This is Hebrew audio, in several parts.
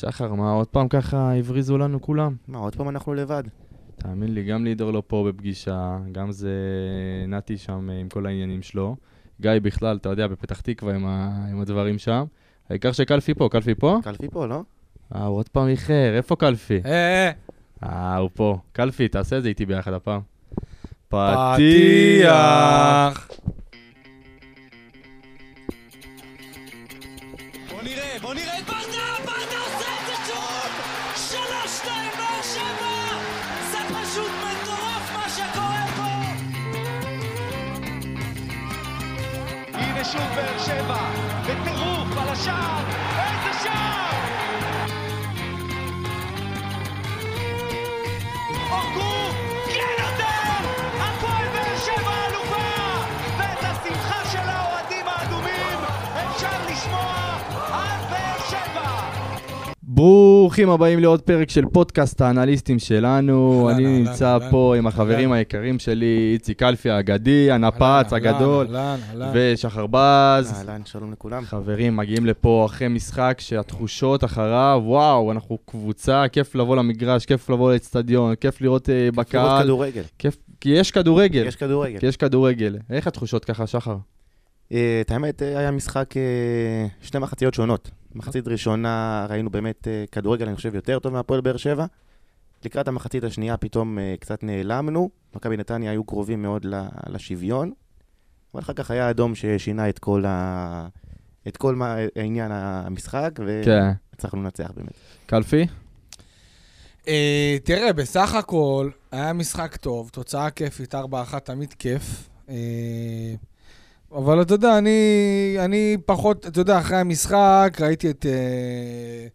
שחר, מה, עוד פעם ככה הבריזו לנו כולם? מה, עוד פעם אנחנו לבד? תאמין לי, גם לידור לא פה בפגישה, גם זה נתי שם אה, עם כל העניינים שלו. גיא בכלל, אתה יודע, בפתח תקווה עם, ה... עם הדברים שם. העיקר שקלפי פה, קלפי פה? קלפי פה, לא? אה, הוא עוד פעם איחר, איפה קלפי? אה, אה, אה, הוא פה. קלפי, תעשה את זה איתי ביחד הפעם. פתיח. בוא נראה, בוא נראה ברוכים הבאים לעוד פרק של פודקאסט האנליסטים שלנו. אני נמצא פה עם החברים. היקרים שלי, איציק קלפי האגדי, הנפץ הגדול. ושחר בז. אהלן, שלום לכולם. חברים, מגיעים לפה אחרי משחק שהתחושות אחריו, וואו, אנחנו קבוצה, כיף לבוא למגרש, כיף לבוא לאצטדיון, כיף לראות אה, לראות בקהל. כדורגל. כיף, כי יש כדורגל. יש כדורגל. כי יש כדורגל. איך התחושות ככה, שחר? אה, את האמת, אה, היה משחק, אה, שתי מחציות שונות. מחצית ראשונה ראינו באמת כדורגל, אני חושב, יותר טוב מהפועל באר שבע. לקראת המחצית השנייה פתאום קצת נעלמנו. מכבי נתניה היו קרובים מאוד לשוויון. אבל אחר כך היה אדום ששינה את כל, ה... את כל מה... עניין המשחק, כן. והצלחנו לנצח באמת. קלפי? אה, תראה, בסך הכל, היה משחק טוב, תוצאה כיפית, 4-1 תמיד כיף. אבל אתה יודע, אני, אני פחות, אתה יודע, אחרי המשחק ראיתי את... אה,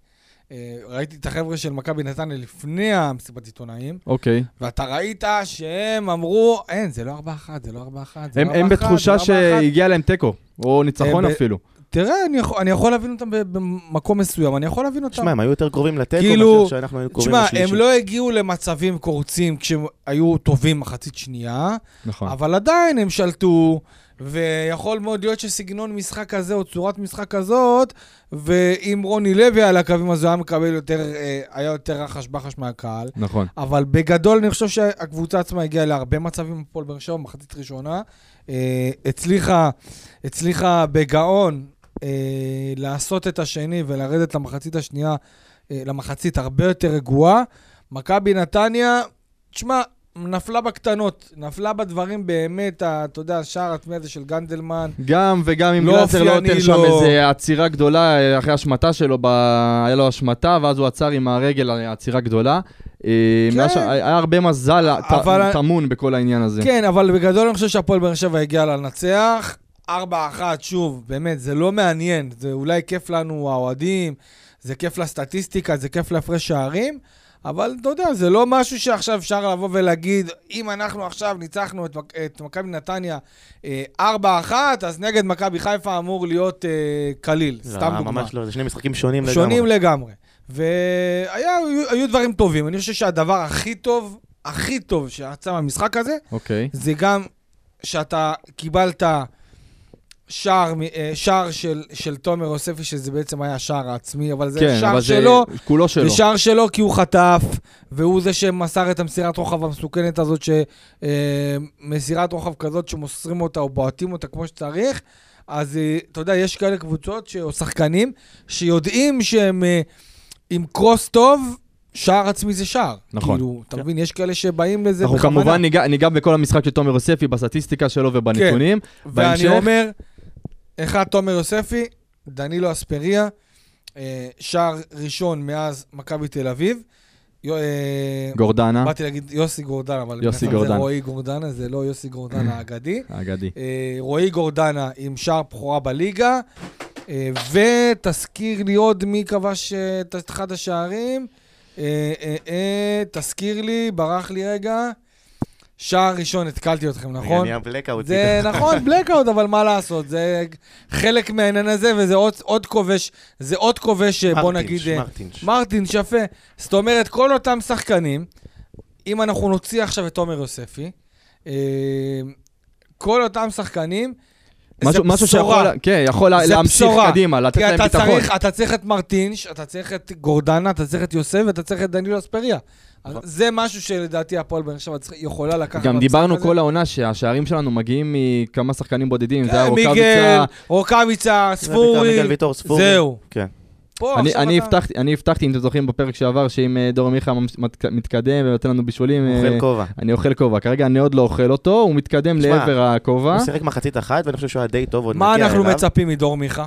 אה, ראיתי את החבר'ה של מכבי נתניה לפני המסיבת עיתונאים, אוקיי. ואתה ראית שהם אמרו, אין, זה לא 4-1, זה לא 4-1, זה הם לא 4-1, הם בתחושה זה לא 4-1." שהגיע להם תיקו, או ניצחון הם ב- אפילו. תראה, אני יכול, אני יכול להבין אותם במקום מסוים, אני יכול להבין אותם. תשמע, הם היו יותר קרובים לתיקו כאילו, מאשר שאנחנו היינו קרובים תשמע, לשלישי. הם לא הגיעו למצבים קורצים כשהם היו טובים מחצית שנייה, נכון. אבל עדיין הם שלטו, ויכול מאוד להיות שסגנון משחק כזה או צורת משחק כזאת, ואם רוני לוי על הקווים אז הוא היה מקבל יותר, אה, היה יותר רחש בחש מהקהל. נכון. אבל בגדול אני חושב שהקבוצה עצמה הגיעה להרבה מצבים בפועל באר שבע במחצית ראשונה. אה, הצליחה, הצליחה בגאון אה, לעשות את השני ולרדת למחצית השנייה, למחצית הרבה יותר רגועה. מכבי נתניה, תשמע, נפלה בקטנות, נפלה בדברים באמת, אתה יודע, השער עצמי הזה של גנדלמן. גם וגם אם לא גלאזר לא נותן שם לו. איזה עצירה גדולה אה, אחרי השמטה שלו, ב... היה לו השמטה, ואז הוא עצר עם הרגל עצירה גדולה. אה, כן. היה שם- היה הרבה מזל ט- אבל- טמון בכל העניין הזה. כן, אבל בגדול אני חושב שהפועל באר שבע הגיע לנצח. 4-1, שוב, באמת, זה לא מעניין. זה אולי כיף לנו, האוהדים, זה כיף לסטטיסטיקה, זה כיף להפרש שערים, אבל אתה יודע, זה לא משהו שעכשיו אפשר לבוא ולהגיד, אם אנחנו עכשיו ניצחנו את, את מכבי נתניה אה, 4-1, אז נגד מכבי חיפה אמור להיות אה, קליל, לא, סתם דוגמה. ממש לא, זה שני משחקים שונים לגמרי. שונים לגמרי. והיו היו דברים טובים. אני חושב שהדבר הכי טוב, הכי טוב שיצא מהמשחק הזה, אוקיי. זה גם שאתה קיבלת שער, אה, שער של, של תומר יוספי, שזה בעצם היה השער העצמי, אבל זה כן, שער אבל זה שלו, כולו שלו. זה שער שלו כי הוא חטף, והוא זה שמסר את המסירת רוחב המסוכנת הזאת, שמסירת רוחב כזאת שמוסרים אותה או בועטים אותה כמו שצריך. אז אה, אתה יודע, יש כאלה קבוצות ש... או שחקנים שיודעים שהם אה, עם קרוס טוב, שער עצמי זה שער. נכון. כאילו, אתה מבין, יש כאלה שבאים לזה אנחנו בכוונה. כמובן ניגע, ניגע בכל המשחק של תומר יוספי, בסטטיסטיקה שלו ובנתונים. ואני בהמשך- אומר, אחד, תומר יוספי, דנילו אספריה, אה, שער ראשון מאז מכבי תל אביב. אה, גורדנה, באתי להגיד יוסי גורדנה, אבל יוסי גורדנה. זה רועי גורדנה, זה לא יוסי גורדנה האגדי. האגדי. אה, רועי גורדנה עם שער בכורה בליגה, אה, ותזכיר לי עוד מי כבש אה, את אחד השערים. אה, אה, אה, תזכיר לי, ברח לי רגע. שער ראשון, התקלתי אתכם, רגע, נכון? נהיה בלקאוט. זה נכון, בלקאוט, אבל מה לעשות, זה חלק מהעניין הזה, וזה עוד, עוד כובש, זה עוד כובש, אה, בוא נגיד... מרטינש, אה, מרטינש. מרטינש, יפה. זאת אומרת, כל אותם שחקנים, אם אנחנו נוציא עכשיו את תומר יוספי, אה, כל אותם שחקנים משהו, משהו שיכול, בשורה. כן, יכול לה- זה להמשיך בשורה. קדימה, לתת להם אתה ביטחון. צריך, אתה צריך את מרטינש, אתה צריך את גורדנה, אתה צריך את יוסף ואתה צריך את דנילו אספריה. אז זה משהו שלדעתי הפועל באר שבע צריך- יכולה לקחת. גם דיברנו. כל העונה שהשערים שלנו מגיעים מכמה שחקנים בודדים, זה כן, היה מיגל, רוקאביצה. רוקאביצה, זה ספורי, מיגל ויטור, ספורי. זהו. כן. אני, עכשיו אני, אתה- הבטחתי, אני הבטחתי, אם אתם זוכרים בפרק שעבר, שאם אה, דור מיכה מתקדם ונותן לנו בישולים, אה, אוכל כובע. אני אוכל כובע. כרגע אני עוד לא אוכל אותו, הוא מתקדם לעבר הכובע. הוא שיחק מחצית אחת, ואני חושב שהוא היה די טוב, עוד מה נגיע אנחנו אליו. מצפים מדור מיכה?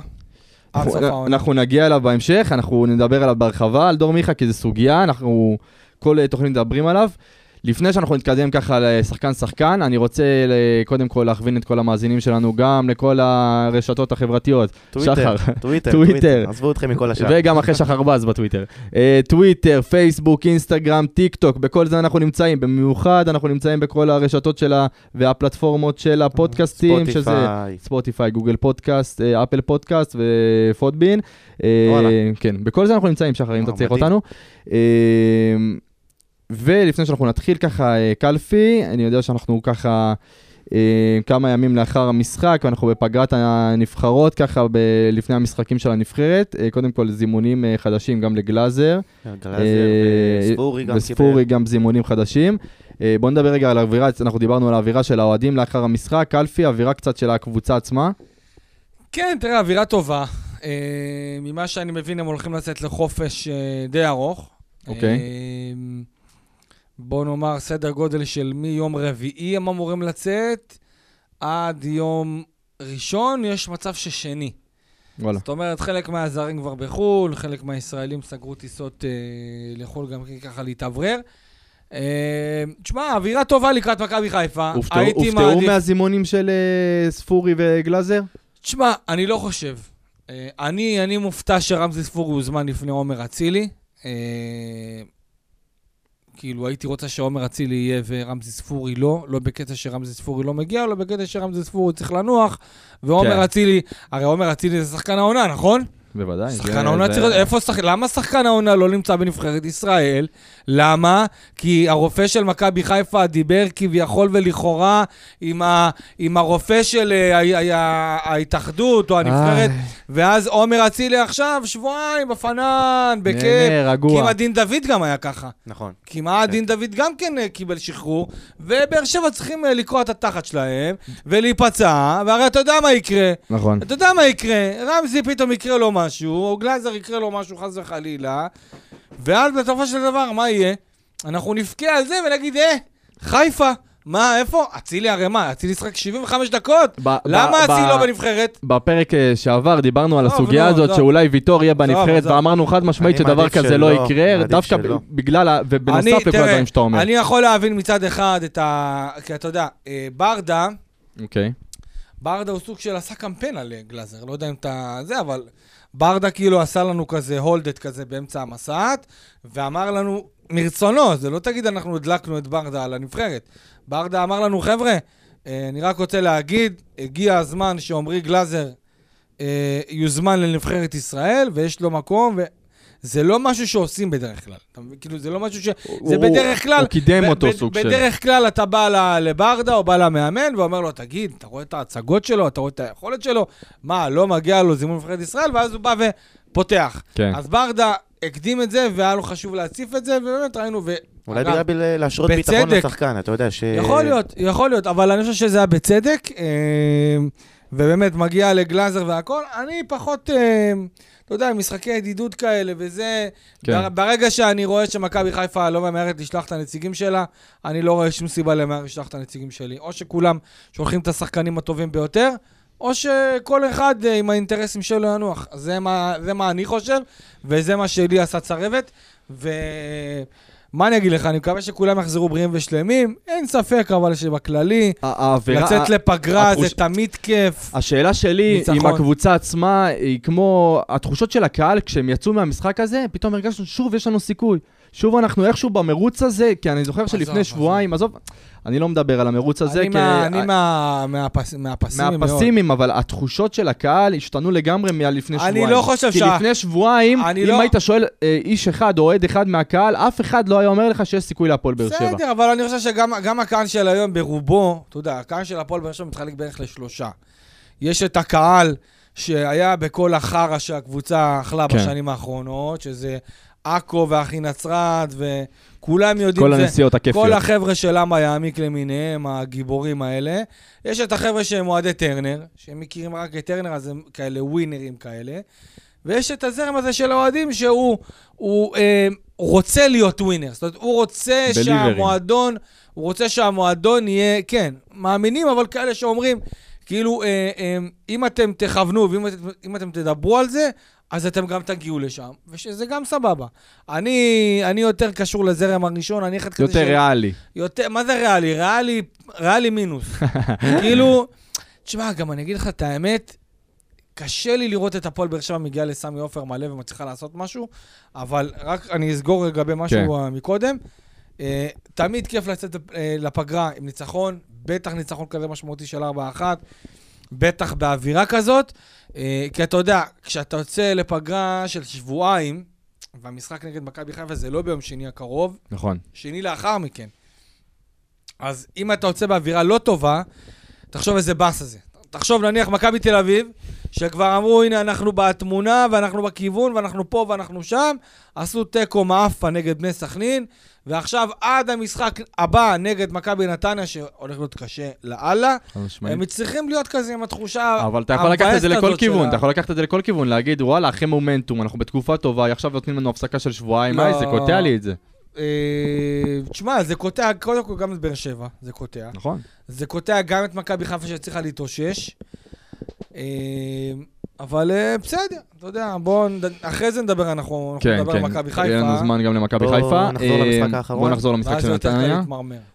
אנחנו. אנחנו נגיע אליו בהמשך, אנחנו נדבר עליו בהרחבה, על דור מיכה, כי זו סוגיה, אנחנו כל אה, תוכנית מדברים עליו. לפני שאנחנו נתקדם ככה לשחקן-שחקן, אני רוצה ל- קודם כל להכווין את כל המאזינים שלנו גם לכל הרשתות החברתיות. טוויטר, שחר. טוויטר, טוויטר. עזבו אתכם מכל השאר. וגם אחרי שחר בז בטוויטר. אה, טוויטר, פייסבוק, אינסטגרם, טיק טוק, בכל זה אנחנו נמצאים. במיוחד אנחנו נמצאים בכל הרשתות שלה והפלטפורמות של הפודקאסטים, שזה ספוטיפיי. גוגל פודקאסט, אה, אפל פודקאסט ופודבין. אה. כן, בכל זה אנחנו נמצאים, שחר, אם אתה צריך. אותנו. ולפני שאנחנו נתחיל ככה, אה, קלפי, אני יודע שאנחנו ככה... אה, כמה ימים לאחר המשחק, ואנחנו בפגרת הנבחרות, ככה ב- לפני המשחקים של הנבחרת. אה, קודם כל זימונים חדשים גם לגלאזר, גלאזר וספורי גם וספורי גם זימונים חדשים. בואו נדבר רגע על האווירה, אנחנו דיברנו על האווירה של האוהדים לאחר המשחק, קלפי, אווירה קצת של הקבוצה עצמה. כן, תראה, אווירה טובה. ממה שאני מבין, הם הולכים לצאת לחופש די ארוך. אוקיי. אה, בוא נאמר, סדר גודל של מיום רביעי הם אמורים לצאת, עד יום ראשון יש מצב ששני. וואלה. זאת אומרת, חלק מהזרים כבר בחו"ל, חלק מהישראלים סגרו טיסות אה, לחו"ל גם ככה להתאוורר. אה, תשמע, אווירה טובה לקראת מכבי חיפה. הופתעו מהזימונים של אה, ספורי וגלאזר? תשמע, אני לא חושב. אה, אני, אני מופתע שרמזי ספורי הוזמן לפני עומר אצילי. אה, כאילו, הייתי רוצה שעומר אצילי יהיה ורמזי ספורי לא, לא בקטע שרמזי ספורי לא מגיע, לא בקטע שרמזי ספורי צריך לנוח, ועומר כן. אצילי, הרי עומר אצילי זה שחקן העונה, נכון? בוודאי. שחקן העונה צריך... איפה שחק... למה שחקן העונה לא נמצא בנבחרת ישראל? למה? כי הרופא של מכבי חיפה דיבר כביכול ולכאורה עם, ה... עם הרופא של אה, ה... ה... ההתאחדות או הנבחרת, ואז עומר אצילי עכשיו שבועיים בפנן, בכיף. נהנה, רגוע. כמעט דין דוד גם היה ככה. נכון. כמעט דין דוד גם כן אה, קיבל שחרור, ובאר שבע צריכים אה, לקרוע את התחת שלהם ולהיפצע, והרי אתה יודע מה יקרה. נכון. אתה יודע מה יקרה, רמזי פתאום יקרה לו משהו, או גלאזר יקרה לו משהו חס וחלילה, ואז בסופו של דבר, מה יהיה? אנחנו נבכה על זה ונגיד, אה, חיפה, מה, איפה? אצילי הרי מה, אצילי ישחק 75 דקות? ב- למה ב- אצילי לא בנבחרת? בפרק אה, שעבר דיברנו על עזוב, הסוגיה נו, הזאת עזוב. שאולי ויטור יהיה בנבחרת. ואמרנו חד משמעית שדבר כזה שלא, לא יקרה, דווקא. בגלל, ובנוסף אני- לכל הדברים שאתה אומר. אני יכול להבין מצד אחד את ה... כי אתה יודע, אה, ברדה, אוקיי. ברדה הוא סוג של עשה קמפיין על אה, גלאזר, לא יודע אם אתה... זה, אבל ברדה כאילו עשה לנו כזה הולדט כזה באמצע המסעת, ואמר לנו, מרצונו, זה לא תגיד אנחנו הדלקנו את ברדה על הנבחרת. ברדה אמר לנו, חבר'ה, אה, אני רק רוצה להגיד, הגיע הזמן שעמרי גלאזר אה, יוזמן לנבחרת ישראל, ויש לו מקום, וזה לא משהו שעושים בדרך כלל. אתה מבין? כאילו, זה לא משהו ש... זה הוא- בדרך כלל... הוא קידם אותו ב- סוג של... בדרך כלל אתה בא לברדה או בא למאמן ואומר לו, תגיד, אתה רואה את ההצגות שלו, אתה רואה את היכולת שלו? מה, לא מגיע לו זימון נבחרת ישראל? ואז הוא בא ופותח. כן. אז ברדה הקדים את זה, והיה לו חשוב להציף את זה, ובאמת ראינו... ו... אולי בגלל ב- להשרות בצדק. ביטחון לשחקן, אתה יודע ש... יכול להיות, יכול להיות, אבל אני חושב שזה היה בצדק, אה, ובאמת מגיע לגלאזר והכל. אני פחות, אה, אתה יודע, משחקי ידידות כאלה וזה, כן. בר- ברגע שאני רואה שמכבי חיפה לא ממהרת לשלוח את הנציגים שלה, אני לא רואה שום סיבה למהר לשלוח את הנציגים שלי. או שכולם שולחים את השחקנים הטובים ביותר, או שכל אחד אה, עם האינטרסים שלו ינוח. זה מה, זה מה אני חושב, וזה מה שלי עשה צרבת. ו... מה אני אגיד לך, אני מקווה שכולם יחזרו בריאים ושלמים. אין ספק, אבל שבכללי, לצאת לפגרה זה תמיד כיף. השאלה שלי ניצחון. עם הקבוצה עצמה היא כמו התחושות של הקהל כשהם יצאו מהמשחק הזה, פתאום הרגשנו שוב יש לנו סיכוי. שוב אנחנו איכשהו במרוץ הזה, כי אני זוכר שלפני. שבועיים, עזוב, אני לא מדבר על המרוץ הזה, אני כי- מה- אני מה- מהפס- מהפסימי מאוד. מהפסימים, אבל התחושות של הקהל השתנו לגמרי מלפני אני שבועיים. לא חושב כי שה- לפני שבועיים, אני אם לא- היית שואל אה, איש אחד או אוהד אחד מהקהל, אף אחד לא היה אומר לך שיש סיכוי להפועל באר שבע. בסדר, אבל אני חושב שגם גם הקהל של היום ברובו, אתה יודע, הקהל של הפועל באר שבע מתחלק בערך לשלושה. יש את הקהל שהיה בכל החרא שהקבוצה אכלה כן. בשנים האחרונות, שזה עכו ואחי נצרת, וכולם יודעים כל זה. הנסיעות הכיפיות. כל החבר'ה של למה יעמיק למיניהם, הגיבורים האלה. יש את החבר'ה שהם אוהדי טרנר, שהם מכירים רק את טרנר, אז הם כאלה ווינרים כאלה. ויש את הזרם הזה של האוהדים שהוא הוא, אה, רוצה להיות ווינר. זאת אומרת, הוא רוצה בליברים. שהמועדון, הוא רוצה שהמועדון יהיה, כן, מאמינים, אבל כאלה שאומרים, כאילו, אה, אה, אם אתם תכוונו ואם אתם, אם אתם תדברו על זה, אז אתם גם תגיעו לשם, ושזה גם סבבה. אני, אני יותר קשור לזרם הראשון, אני אחד כזה יותר ריאלי. יותר, מה זה ריאלי? ריאלי, ריאלי מינוס. כאילו, תשמע, גם אני אגיד לך את האמת, קשה לי לראות את הפועל באר שבע מגיעה לסמי עופר מלא ומצליחה לעשות משהו, אבל רק אני אסגור לגבי משהו כן. כן. מקודם. אה, תמיד כיף לצאת אה, לפגרה עם ניצחון, בטח ניצחון כזה משמעותי של 4-1, בטח באווירה כזאת, אה, כי אתה יודע, כשאתה יוצא לפגרה של שבועיים, והמשחק נגד מכבי חיפה זה לא ביום שני הקרוב, נכון. שני לאחר מכן. אז אם אתה יוצא באווירה לא טובה, תחשוב איזה באס הזה. תחשוב, נניח מכבי תל אביב, שכבר אמרו, הנה, אנחנו בתמונה, ואנחנו בכיוון, ואנחנו פה, ואנחנו שם, עשו תיקו מעפה נגד בני סכנין, ועכשיו עד המשחק הבא נגד מכבי נתניה, שהולך להיות קשה לאללה. הם צריכים להיות כזה עם התחושה אבל אתה יכול לקחת את זה לכל כיוון, אתה יכול לקחת את זה לכל כיוון, להגיד, וואלה, אחרי מומנטום, אנחנו בתקופה טובה, עכשיו נותנים לנו הפסקה של שבועיים, לא. היי, זה קוטע לי את זה. אה, תשמע, זה קוטע, קודם כל גם את באר שבע, זה קוטע. נכון. זה קוטע גם את מכבי חיפה שהצליחה להתאושש. אבל אה, בסדר, אתה יודע, בואו, אחרי זה נדבר, אנחנו אנחנו כן, נדבר על כן. מכבי יהיה לנו חיפה. זמן גם למכבי בוא חיפה. נחזור אה, למשחק האחרון. בוא נחזור למשחק של נתניה.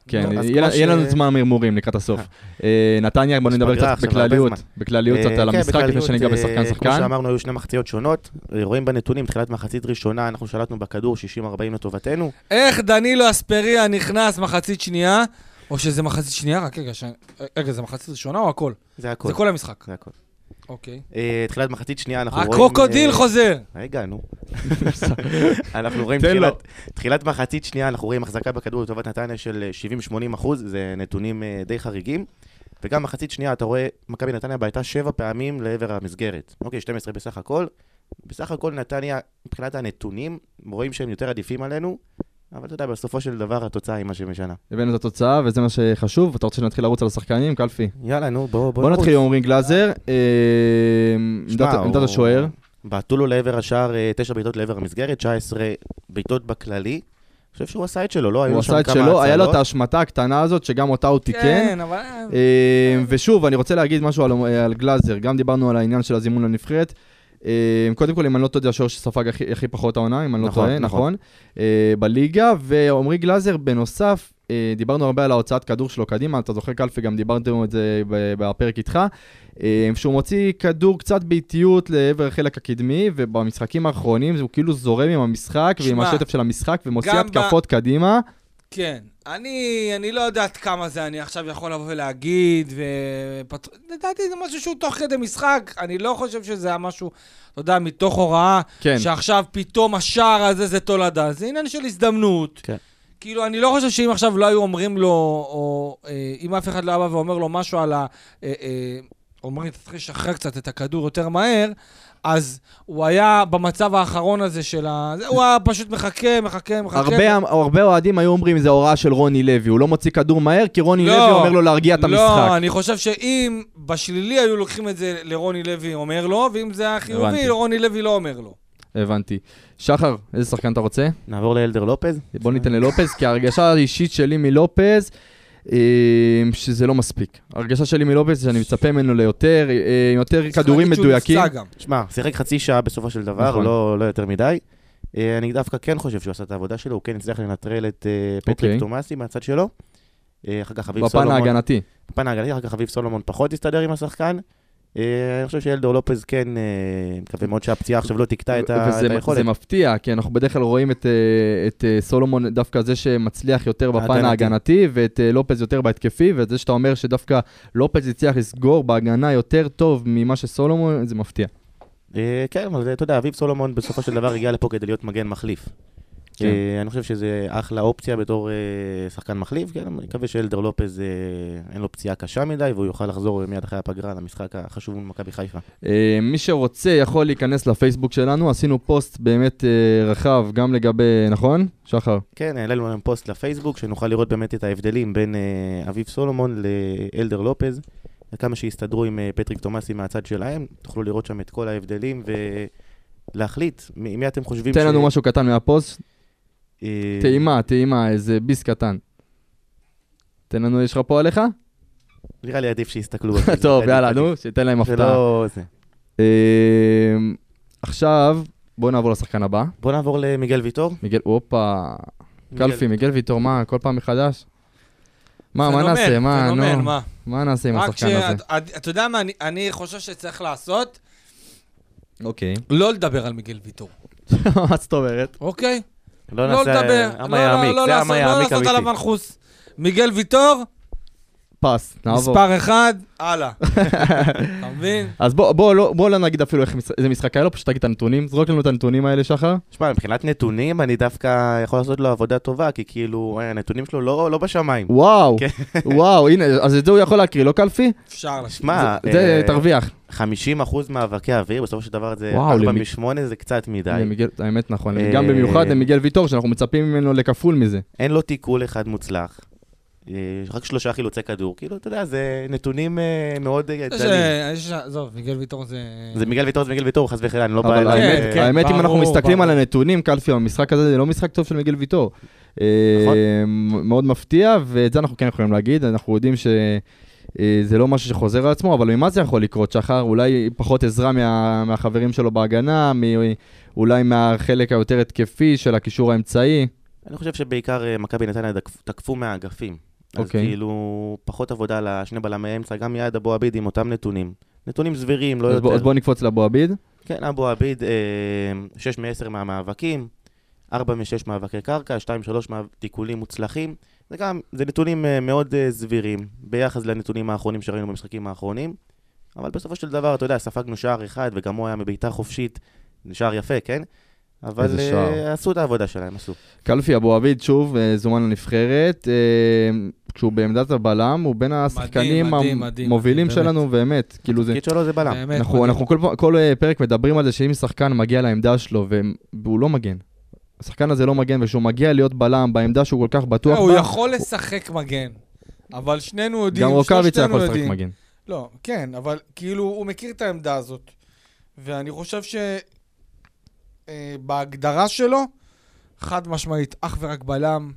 כן, יהיה כמו לנו זמן מרמורים לקראת הסוף. אה, נתניה, בוא יש נדבר קצת בכלליות. בכלליות קצת על כן, המשחק, לפני שניגע בשחקן כמו שחקן. שאמרנו, היו שני מחציות שונות. רואים בנתונים, תחילת מחצית ראשונה, אנחנו שלטנו בכדור 60-40 לטובתנו. איך דנילו אספריה נכנס מחצית שנייה, או שזה מחצית שנייה? רק רגע, רגע, זה מחצית ראשונה או הכל? זה הכל. זה כל המשחק. זה הכל. אוקיי. אה, תחילת מחצית שנייה, אנחנו רואים... הקרוקודיל אה, חוזר. רגע, נו. אנחנו רואים. תחילת, מחצית שנייה, אנחנו רואים החזקה בכדור לטובת נתניה של אה, 70-80 אחוז, זה נתונים אה, די חריגים. וגם מחצית שנייה, אתה רואה, מכבי נתניה בעטה שבע פעמים לעבר המסגרת. אוקיי, 12 בסך הכל. בסך הכל נתניה, מבחינת הנתונים, רואים שהם יותר עדיפים עלינו, אבל אתה יודע, בסופו של דבר התוצאה היא מה שמשנה. הבאנו את התוצאה, וזה מה שחשוב. אתה רוצה שנתחיל לרוץ על השחקנים? קלפי. יאללה, נו, בוא, בוא בוא נרוץ. נתחיל עם עמרי גלאזר. אה, שמע, עמדת הוא- השוער. בעטו לו לעבר השער, אה, תשע בעיטות לעבר המסגרת, 19 בעיטות בכללי. אני חושב שהוא עשה את שלו, לא? היו הוא שם עשה את כמה שלו, היה לו את הצלות. ההשמטה הקטנה הזאת, שגם אותה הוא תיקן. כן, אבל... אה, ושוב, אני רוצה להגיד משהו על גלאזר, גם דיברנו על העניין של הזימון לנבחרת. אה, קודם כל, אם אני לא טועה, השוער שספג הכי, הכי פחות העונה, אם אני לא נכון, טועה, נכון. נכון, אה, בליגה, ועמרי גלאזר, בנוסף, אה, דיברנו הרבה על ההוצאת כדור שלו קדימה, אתה זוכר קלפי, גם דיברנו את זה בפרק איתך, שהוא מוציא כדור קצת באיטיות לעבר החלק הקדמי, ובמשחקים האחרונים הוא כאילו זורם עם המשחק ועם שמע, השטף של המשחק, ומוציא גם ב- התקפות קדימה. כן. אני, אני לא יודעת כמה זה אני עכשיו יכול לבוא ולהגיד, ופת... לדעתי זה משהו שהוא תוך כדי משחק, אני לא חושב שזה היה משהו, אתה יודע, מתוך הוראה, כן, שעכשיו פתאום השער הזה זה תולדה, זה עניין של הזדמנות. כן. כאילו, אני לא חושב שאם עכשיו לא היו אומרים לו, או אה, אם אף אחד לא היה בא ואומר לו משהו על ה... אה, אה, אומרים, צריך לשחרר קצת את הכדור יותר מהר, אז הוא היה במצב האחרון הזה של ה... זה- הוא היה פשוט מחכה, מחכה, מחכה. הרבה, הרבה אוהדים היו אומרים, זה הוראה של רוני לוי, הוא לא מוציא כדור מהר, כי רוני לא. לוי אומר לו להרגיע את המשחק. לא, אני חושב שאם בשלילי היו לוקחים את זה לרוני לוי אומר לו, ואם זה היה חיובי. רוני לוי לא אומר לו. הבנתי. שחר, איזה שחקן אתה רוצה? נעבור לאלדר לופז. בוא ניתן ללופז, כי ההרגשה האישית שלי מלופז, שזה לא מספיק. ההרגשה שלי מלופז, שאני מצפה ממנו ליותר, אה, יותר כדורים מדויקים. שמע, שיחק חצי שעה בסופו של דבר, נכון. לא, לא יותר מדי. אה, אני דווקא כן חושב שהוא עשה את העבודה שלו, הוא כן הצליח לנטרל את אה, אוקיי. פטריק תומאסי מהצד שלו. אחר כך אביב בפן סולומון, ההגנתי. בפן ההגנתי, אחר כך אביב סולומון פחות הסתדר עם השחקן. אה, אני חושב שאלדור לופז כן, אה, מקווה מאוד שהפציעה עכשיו לא תקטע את וזה היכולת. זה מפתיע, כי אנחנו בדרך כלל רואים את, אה, סולומון דווקא זה שמצליח יותר בפן ההגנתי. ואת לופז יותר בהתקפי, ואת זה שאתה אומר שדווקא לופז הצליח לסגור בהגנה יותר טוב ממה שסולומון, זה מפתיע. כן, אבל אתה יודע, אביב סולומון בסופו של דבר הגיע לפה כדי להיות מגן מחליף. כן. אה, אני חושב שזה אחלה אופציה בתור אה, שחקן מחליף, כן, אני מקווה שאלדר לופז אה, אין לו פציעה קשה מדי, והוא יוכל לחזור מיד אחרי הפגרה למשחק החשוב מול מכבי חיפה. מי שרוצה יכול להיכנס לפייסבוק שלנו, עשינו פוסט באמת רחב גם לגבי, נכון? שחר? כן, העלינו להם פוסט לפייסבוק, שנוכל לראות באמת את ההבדלים בין אביב סולומון לאלדר לופז, וכמה שיסתדרו עם פטריק תומאסי מהצד שלהם, תוכלו לראות שם את כל ההבדלים ולהחליט מי מי אתם חושבים תן לנו משהו קטן מהפוסט, טעימה, טעימה, איזה ביס קטן. תן לנו, יש לך פה עליך? נראה לי עדיף שיסתכלו. טוב, יאללה. נו, שייתן להם הפתעה. זה. אה, עכשיו, בואו נעבור לשחקן הבא. בוא נעבור למיגל ויטור. מיגל, הופה, קלפי, מיגל ויטור, מה, כל פעם מחדש? מה, מה נעשה? מה, נו, מה? מה נעשה עם השחקן הזה? אתה יודע מה, אני- אני חושב שצריך לעשות? אוקיי. לא לדבר על מיגל ויטור, מה זאת אומרת? אוקיי? לא לא נעשה... לדבר, לא- יעמיק, לא לעשות- לא יעמיק לעשות עליו. מנחוס. מיגל ויטור, פס, נעבור. מספר אחד, הלאה. אתה מבין? אז בוא, בוא, לא, בוא לא נגיד אפילו איך, איזה משחק היה לו, פשוט תגיד את הנתונים, זרוק לנו את הנתונים האלה, שחר. שמע, מבחינת נתונים, אני דווקא יכול לעשות לו עבודה טובה, כי כאילו, אה, הנתונים שלו לא לא בשמיים. וואו, כן. וואו, הנה, אז את זה הוא יכול להקריא, לא קלפי? אפשר לשמוע. שמע, זה אה, תרוויח. 50% מאבקי אוויר, בסופו של דבר זה וואו, 4 למי- מ-8, זה קצת מדי. למיגל- האמת נכון, אה, גם במיוחד למיגל ויטור, שאנחנו מצפים ממנו לכפול מזה. אין לו תיקול אחד מוצלח. אה, רק שלושה חילוצי כדור, כאילו, אתה יודע, זה נתונים אה, מאוד אה, דלים. עזוב, מיגל ויטור זה... זה מיגל ויטור, זה מיגל ויטור, חס וחלילה, אני לא בא. האמת, אה, כן, האמת, אם אנחנו מסתכלים. על הנתונים, קלפי, המשחק הזה זה לא משחק טוב של מיגל ויטור. נכון. מאוד מפתיע, ואת זה אנחנו כן יכולים להגיד, אנחנו יודעים שזה לא משהו שחוזר על עצמו, אבל ממה זה יכול לקרות, שחר? אולי פחות עזרה מה- מהחברים שלו בהגנה, מ- אולי מהחלק היותר התקפי של הקישור האמצעי. אני חושב שבעיקר מכבי נתניה תקפ- תקפו מהאגפים. אז אוקיי. כאילו, פחות עבודה לשני בלמי אמצע, גם מיד אבו עביד עם אותם נתונים. נתונים סבירים, לא אז בוא- אז יותר. בוא נקפוץ לאבו עביד. כן, אבו עביד, 6 מ-10 מהמאבקים, 4 מ-6 מאבקי קרקע, 2-3 תיקולים מוצלחים. זה גם, זה נתונים אה, מאוד אה, סבירים, ביחס לנתונים האחרונים שראינו במשחקים האחרונים. אבל בסופו של דבר, אתה יודע, ספגנו שער אחד, וגם הוא היה מבעיטה חופשית, שער יפה, כן? אבל. אה, עשו את העבודה שלהם, עשו. קלפי אבו עביד, שוב, אה, זומן לנבחרת. אה, כשהוא בעמדת הבלם, הוא בין השחקנים מדהים, מדהים, המובילים מדהים, שלנו, באמת. כאילו זה... התפקיד שלו זה בלם. באמת אנחנו, מדהים. אנחנו כל, אה, פרק מדברים על זה שאם שחקן מגיע לעמדה שלו והוא לא מגן, השחקן הזה לא מגן, וכשהוא מגיע להיות בלם בעמדה שהוא כל כך בטוח הוא בה, יכול לשחק מגן, אבל שנינו יודעים, גם רוקאביצה שלושתנו יכול לשחק יודעים. מגן. לא, כן, אבל כאילו, הוא מכיר את העמדה הזאת. ואני חושב שבהגדרה שלו, חד משמעית, אך ורק בלם,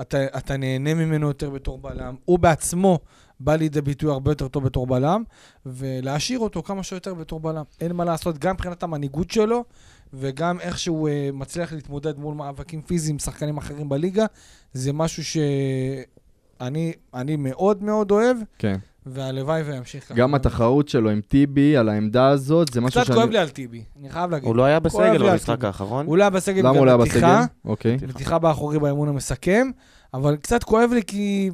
אתה, אתה נהנה ממנו יותר בתור בלם. הוא בעצמו בא לידי ביטוי הרבה יותר טוב בתור בלם, ולהשאיר אותו כמה שיותר בתור בלם. אין מה לעשות, גם מבחינת המנהיגות שלו, וגם איך שהוא uh, מצליח להתמודד מול מאבקים פיזיים שחקנים אחרים בליגה, זה משהו שאני אני מאוד מאוד אוהב. כן. והלוואי וימשיך ככה. גם התחרות שלו עם טיבי על העמדה הזאת, זה משהו קצת כואב לי על טיבי, אני חייב להגיד. הוא לא היה בסגל במשחק. האחרון. הוא לא היה בסגל למה הוא לא היה בסגל? אוקיי. נתיחה באחורי באימון המסכם, אבל קצת כואב לי כי...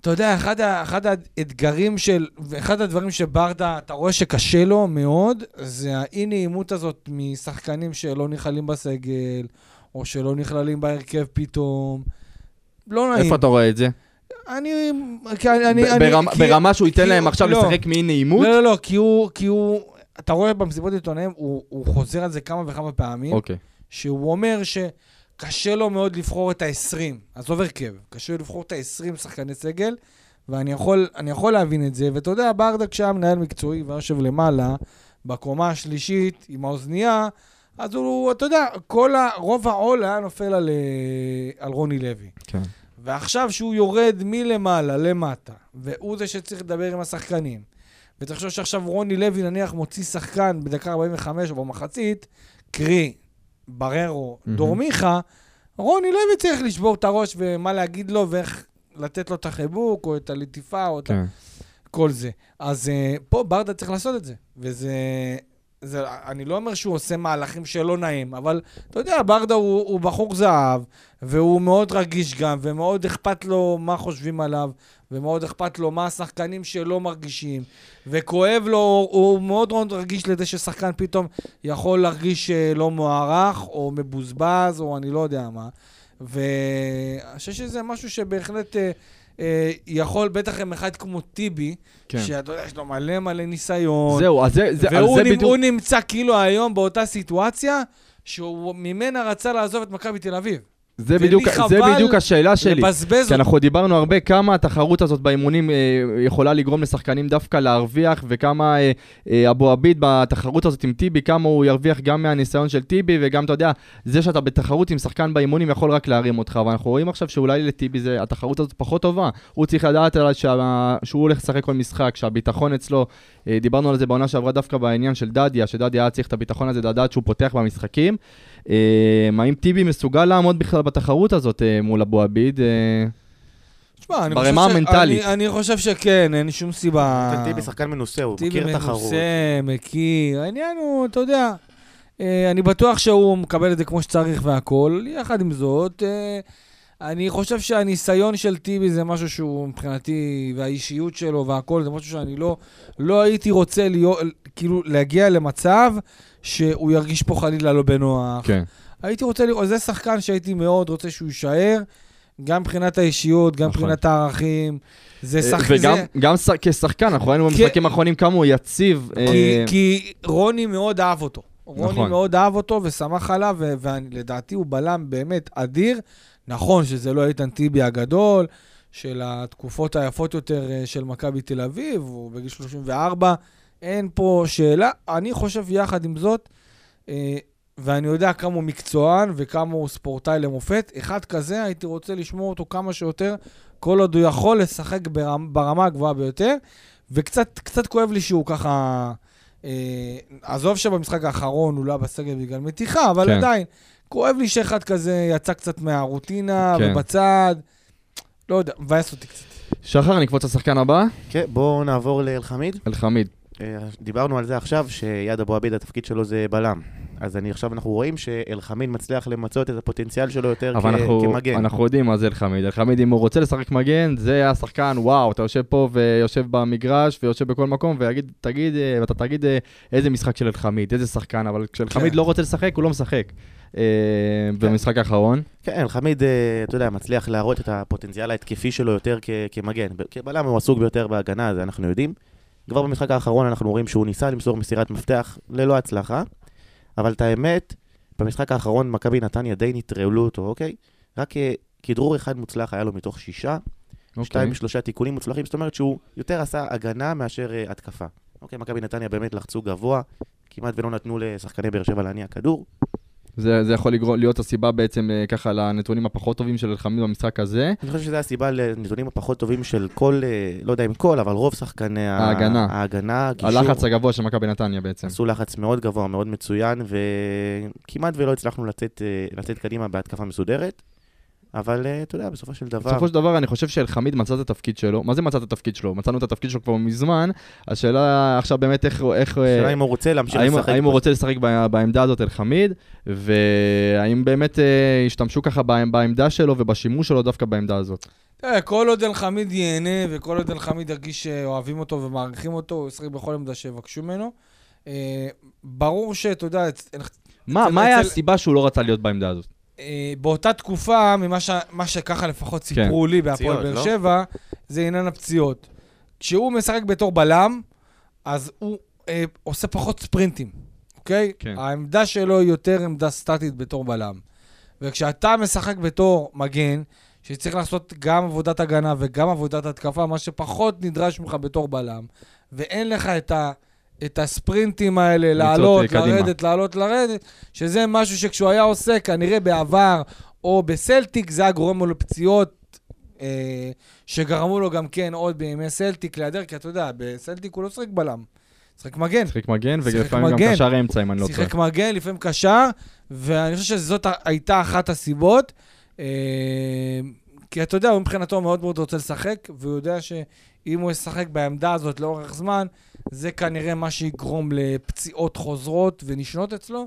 אתה יודע, אחד, ה, אחד האתגרים של, ואחד הדברים שברדה, אתה רואה שקשה לו מאוד, זה האי-נעימות הזאת משחקנים שלא נכללים בסגל, או שלא נכללים בהרכב פתאום. לא נעים. איפה אתה רואה את זה? אני... אני, אני, ב- ברמה- כי- ברמה שהוא ייתן להם עכשיו לא. לשחק מאי נעימות? לא, לא, לא, כי הוא, כי הוא, אתה רואה במסיבות עיתונאים, הוא, הוא חוזר על זה כמה וכמה פעמים, אוקיי. שהוא אומר שקשה לו מאוד לבחור את ה-20, עזוב הרכב, קשה לו לבחור את ה-20 שחקני סגל, ואני יכול, אני יכול להבין את זה, ואתה יודע, ברדה כשהיה מנהל מקצועי ויושב למעלה, בקומה השלישית, עם האוזנייה, אז הוא, אתה יודע, כל ה... רוב העול היה נופל על, אה, על רוני לוי. כן. ועכשיו שהוא יורד מלמעלה למטה, והוא זה שצריך לדבר עם השחקנים, ותחשוב שעכשיו רוני לוי נניח מוציא שחקן בדקה 45 או במחצית, קרי, בררו, מהמם. דור מיכה, רוני לוי צריך לשבור את הראש ומה להגיד לו ואיך לתת לו את החיבוק, או את הלטיפה, או את ה... כן. כל זה. אז uh, פה ברדה צריך לעשות את זה, וזה זה, אני לא אומר שהוא עושה מהלכים שלא נעים, אבל אתה יודע, ברדה הוא, הוא בחור זהב, והוא מאוד רגיש גם, ומאוד אכפת לו מה חושבים עליו, ומאוד אכפת לו מה השחקנים שלא מרגישים, וכואב לו, הוא מאוד מאוד רגיש לזה ששחקן פתאום יכול להרגיש אה, לא מוערך, או מבוזבז, או אני לא יודע מה. ואני חושב שזה משהו שבהחלט אה, יכול, בטח עם אחד כמו טיבי, כן. שאתה יודע, יש לו מלא מלא ניסיון. זהו, אז זה, זה, על והוא זה נמ- בדיוק... הוא נמצא כאילו היום באותה סיטואציה, שהוא ממנה רצה לעזוב את מכבי תל אביב. זה בדיוק, זה בדיוק השאלה שלי. לבזבז כי. אנחנו דיברנו הרבה כמה התחרות הזאת באימונים אה, יכולה לגרום לשחקנים דווקא להרוויח, וכמה אה, אה, אבו עביד בתחרות הזאת עם טיבי, כמה הוא ירוויח גם מהניסיון של טיבי, וגם, אתה יודע, זה שאתה בתחרות עם שחקן באימונים יכול רק להרים אותך, ואנחנו רואים עכשיו שאולי לטיבי זה, התחרות הזאת פחות טובה. הוא צריך לדעת שה, שהוא הולך לשחק כל משחק, שהביטחון אצלו, אה, דיברנו על זה בעונה שעברה דווקא בעניין של דדיה, שדדיה היה צריך את הביטחון הזה לדעת שהוא פותח במשחקים. אה, האם טיבי מסוגל לעמוד בכלל בתחרות הזאת אה, מול אבו עביד? אה, תשמע, אני ברמה חושב ש- המנטלית. אני, אני חושב שכן, אין שום סיבה. טיבי שחקן מנוסה, הוא טיבי מכיר תחרות. מנוסה, מכיר. העניין הוא, אתה יודע, אה, אני בטוח שהוא מקבל את זה כמו שצריך והכול. יחד עם זאת, אה, אני חושב שהניסיון של טיבי זה משהו שהוא מבחינתי, והאישיות שלו והכול, זה משהו שאני לא, לא הייתי רוצה להיות, כאילו להגיע למצב שהוא ירגיש פה חלילה לא בנוח. כן. הייתי רוצה לראות, זה שחקן שהייתי מאוד רוצה שהוא יישאר, גם מבחינת האישיות, גם נכון. מבחינת הערכים. זה אה, שחקן... וגם גם ש- כשחקן, אנחנו ראינו במשחקים האחרונים כמה הוא יציב. כי, אה, כי רוני מאוד אהב אותו. רוני נכון. מאוד אהב אותו ושמח עליו, ולדעתי הוא בלם באמת אדיר. נכון שזה לא איתן טיבי הגדול, של התקופות היפות יותר אה, של מכבי תל אביב, הוא בגיל 34, אין פה שאלה. אני חושב יחד עם זאת, אה, ואני יודע כמה הוא מקצוען וכמה הוא ספורטאי למופת, אחד כזה הייתי רוצה לשמור אותו כמה שיותר, כל עוד הוא יכול לשחק ברמ, ברמה הגבוהה ביותר, וקצת קצת כואב לי שהוא ככה... אה, עזוב שבמשחק האחרון הוא לא היה בסגל בגלל מתיחה, אבל כן. עדיין, כואב לי שאחד כזה יצא קצת מהרוטינה כן. ובצד. לא יודע, מבאס אותי קצת. שחר, נקפוץ לשחקן הבא, כן, בואו נעבור לאלחמיד. אלחמיד. אה, דיברנו על זה עכשיו, שיד אבו עביד, התפקיד שלו זה בלם. אז אני עכשיו, אנחנו רואים שאלחמיד מצליח למצות את הפוטנציאל שלו יותר אבל כ- אנחנו, כמגן. אנחנו יודעים מה זה אלחמיד. אלחמיד, אם הוא רוצה לשחק מגן, זה השחקן, וואו, אתה יושב פה ויושב במגרש ויושב בכל מקום, ויגיד, תגיד, אה, ואתה תגיד אה, איזה משחק של אלחמיד, איזה שחקן, אבל כשאלחמיד כן. לא רוצה לשחק, הוא לא משחק. אה, במשחק האחרון. כן, אלחמיד, אתה יודע, מצליח להראות את הפוטנציאל ההתקפי שלו יותר כמגן. כבלם הוא עסוק ביותר בהגנה, זה אנחנו יודעים. כבר במשחק האחרון אנחנו רואים שהוא ניסה למסור מסירת מפתח ללא הצלחה, אבל את האמת, במשחק האחרון מכבי נתניה די נטרלו אותו, אוקיי? רק אה, כדרור אחד מוצלח היה לו מתוך שישה, אוקיי. שתיים שלושה תיקונים מוצלחים, זאת אומרת שהוא יותר עשה הגנה מאשר אה, התקפה. אוקיי, מכבי נתניה באמת לחצו גבוה, כמעט ולא נתנו לשחקני באר שבע להניע כדור. זה, זה יכול לגרום, להיות הסיבה בעצם אה, ככה לנתונים הפחות טובים של אלחמיד במשחק הזה. אני חושב שזו הסיבה לנתונים הפחות טובים של כל, אה, לא יודע אם כל, אבל רוב שחקני ההגנה. ההגנה, הגישור. הלחץ הגבוה של מכבי נתניה בעצם. עשו לחץ מאוד גבוה, מאוד מצוין, וכמעט ולא הצלחנו לצאת, אה, לצאת קדימה בהתקפה מסודרת. אבל אה, אתה יודע, בסופו של דבר... בסופו של דבר אני חושב שאלחמיד מצא את התפקיד שלו. מה זה מצא את התפקיד שלו? מצאנו את התפקיד שלו כבר מזמן. השאלה עכשיו באמת איך... איך אה, השאלה אם הוא רוצה להמשיך האם, לשחק. האם הוא רוצה לשחק בעמדה הזאת אלחמיד, והאם באמת אה, השתמשו ככה בעמ- בעמדה שלו ובשימוש שלו דווקא בעמדה הזאת. תראה, כל עוד אלחמיד ייהנה וכל עוד אלחמיד ירגיש שאוהבים אותו ומעריכים אותו, הוא ישחק בכל עמדה שיבקשו ממנו. אה, ברור שאתה יודע, מה, מה היה הסיבה שהוא לא רצה להיות בעמדה הזאת? אה, באותה תקופה, ממה ש- מה שככה לפחות סיפרו לי בהפועל באר לא? שבע, זה עניין הפציעות. כשהוא משחק בתור בלם, אז הוא אה, עושה פחות ספרינטים, אוקיי? כן. העמדה שלו היא יותר עמדה סטטית בתור בלם. וכשאתה משחק בתור מגן, שצריך לעשות גם עבודת הגנה וגם עבודת התקפה, מה שפחות נדרש ממך בתור בלם, ואין לך את, ה, את הספרינטים האלה, לעלות, קדימה. לרדת, לעלות, לרדת, שזה משהו שכשהוא היה עושה, כנראה בעבר, או בסלטיק, זה היה גורם לו לפציעות, אה, שגרמו לו גם כן עוד בימי סלטיק להיעדר, כי אתה יודע, בסלטיק הוא לא שיחק בלם, שיחק מגן. שיחק מגן, ולפעמים גם. קשר אמצע, אם אני לא טועה. שיחק מגן, לפעמים קשר, ואני חושב שזאת הייתה אחת הסיבות. אה, כי אתה יודע, הוא מבחינתו מאוד מאוד רוצה לשחק, והוא יודע שאם הוא ישחק בעמדה הזאת לאורך זמן, זה כנראה מה שיגרום לפציעות חוזרות ונשנות אצלו,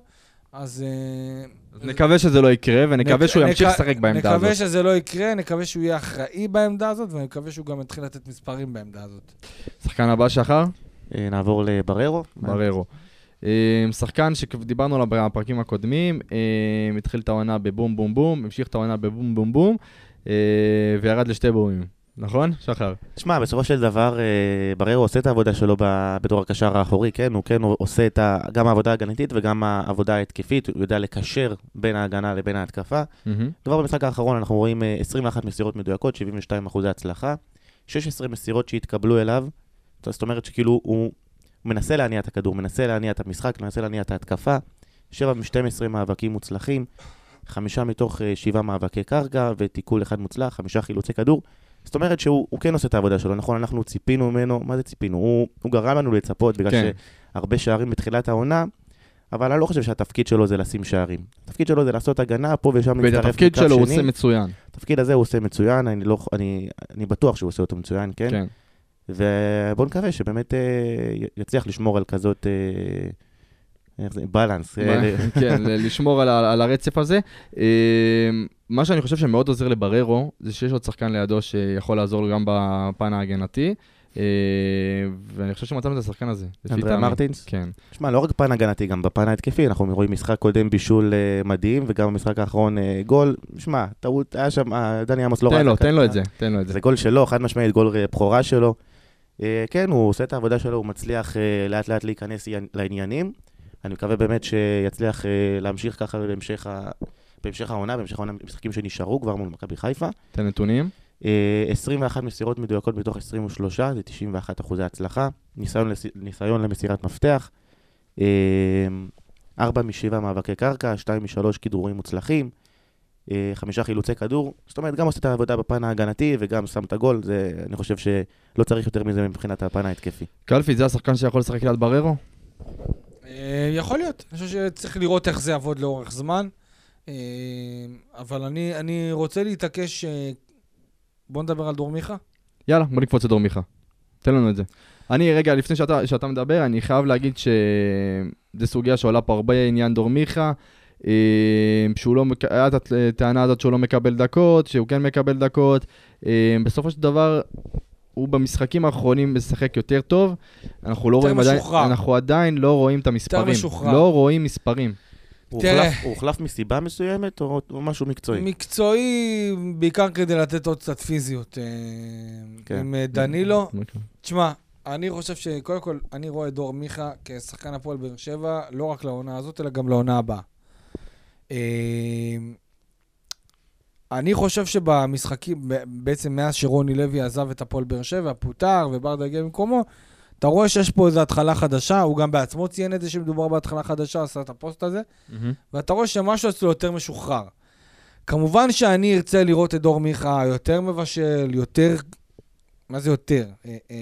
אז... אה, אז נקווה שזה לא יקרה, ונקווה נק- שהוא ימשיך נק- לשחק בעמדה הזאת. נקווה שזה לא יקרה, נקווה שהוא יהיה אחראי בעמדה הזאת, ואני מקווה שהוא גם יתחיל לתת מספרים בעמדה הזאת. שחקן הבא שחר? אה, נעבור לבררו. בררו. אה, שחקן שדיברנו עליו בפרקים הקודמים, התחיל את העונה בבום בום בום, המשיך את העונה בבום בום בום, וירד לשתי בומים. נכון, שחר? שמע, בסופו של דבר, אה, בררו עושה את העבודה שלו בתור הקשר האחורי, כן? הוא כן עושה את ה, גם העבודה ההגנתית וגם העבודה ההתקפית, הוא יודע לקשר בין ההגנה לבין ההתקפה. מהמם. כבר במשחק האחרון אנחנו רואים אה, 21 מסירות מדויקות, 72 אחוזי הצלחה, 16 מסירות שהתקבלו אליו, זאת אומרת שכאילו הוא מנסה להניע את הכדור, מנסה להניע את המשחק, מנסה להניע את ההתקפה, 7 מ-12 מאבקים מוצלחים, חמישה מתוך אה, שבעה מאבקי קרקע ותיקול אחד מוצלח, חמישה חילוצי כדור. זאת אומרת שהוא הוא כן עושה את העבודה שלו, נכון? אנחנו ציפינו ממנו, מה זה ציפינו? הוא, הוא גרם לנו לצפות בגלל כן. שהרבה שערים בתחילת העונה, אבל אני לא חושב שהתפקיד שלו זה לשים שערים. התפקיד שלו זה לעשות הגנה פה ושם ואת להצטרף התפקיד לקו שלו הוא שני. עושה מצוין. התפקיד הזה הוא עושה מצוין, אני, לא, אני, אני בטוח שהוא עושה אותו מצוין, כן? כן. ובואו נקווה שבאמת אה, יצליח לשמור על כזאת... אה, איך זה? בלנס. אה, כן, לשמור על על הרצף הזה. מה שאני חושב שמאוד עוזר לבררו, זה שיש עוד שחקן לידו שיכול לעזור לו גם בפן ההגנתי, אה, ואני חושב שמצאנו את השחקן הזה. אנדריה. מרטינס? כן. שמע, לא רק פן הגנתי, גם בפן ההתקפי, אנחנו רואים משחק קודם בישול אה, מדהים, וגם במשחק האחרון אה, גול. שמע, טעות, היה שם, דני עמוס לא ראה תן לו, תן לו את זה, תן לו את זה. זה גול שלו, חד משמעית, גול בכורה שלו. כן, הוא עושה את העבודה שלו, הוא מצליח לאט לאט להיכנס לעניינים. אני מקווה באמת שיצליח להמשיך ככה בהמשך. בהמשך העונה, בהמשך העונה במשחקים שנשארו כבר מול מכבי חיפה. תן נתונים. אה, 21 מסירות מדויקות מתוך 23, זה 91 אחוזי הצלחה. ניסיון, לס... ניסיון למסירת מפתח. 4 מ-7 מאבקי קרקע, 2 מ-3 כדרורים מוצלחים. אה, חמישה חילוצי כדור, זאת אומרת, גם עושה את העבודה בפן ההגנתי וגם שם את הגול, זה, אני חושב שלא צריך יותר מזה מבחינת הפן ההתקפי. קלפי, זה השחקן שיכול לשחק ליד בררו? אה, יכול להיות, אני חושב שצריך לראות איך זה יעבוד לאורך זמן, אה, אבל אני, אני רוצה להתעקש, אה, בוא נדבר על דור מיכה. יאללה, בוא נקפוץ לדור מיכה. תן לנו את זה. אני, רגע, לפני שאתה, שאתה מדבר, אני חייב להגיד שזו סוגיה שעולה פה הרבה עניין דור מיכה, אה, שהוא לא, היה את הטענה הזאת שהוא לא מקבל דקות, שהוא כן מקבל דקות. אה, בסופו של דבר, הוא במשחקים האחרונים משחק יותר טוב. אנחנו לא יותר רואים עדיין. אנחנו עדיין לא רואים את המספרים. משוחרר. לא רואים מספרים. הוא תראה. הוחלף, הוא הוחלף מסיבה מסוימת או, או משהו מקצועי? מקצועי, בעיקר כדי לתת עוד קצת פיזיות. אה, כן. עם אה, דנילו, תשמע, אני חושב שקודם כל, אני רואה את דור מיכה כשחקן הפועל באר שבע, לא רק לעונה הזאת, אלא גם לעונה הבאה. אה, אני חושב שבמשחקים, בעצם מאז שרוני לוי עזב את הפועל באר שבע, פוטר וברדה הגיע במקומו, אתה רואה שיש פה איזו התחלה חדשה, הוא גם בעצמו ציין את זה שמדובר בהתחלה חדשה, עשה את הפוסט הזה, ואתה רואה שמשהו אצלו יותר משוחרר. כמובן שאני ארצה לראות את דור מיכה יותר מבשל, יותר... מה זה יותר? אה, אה,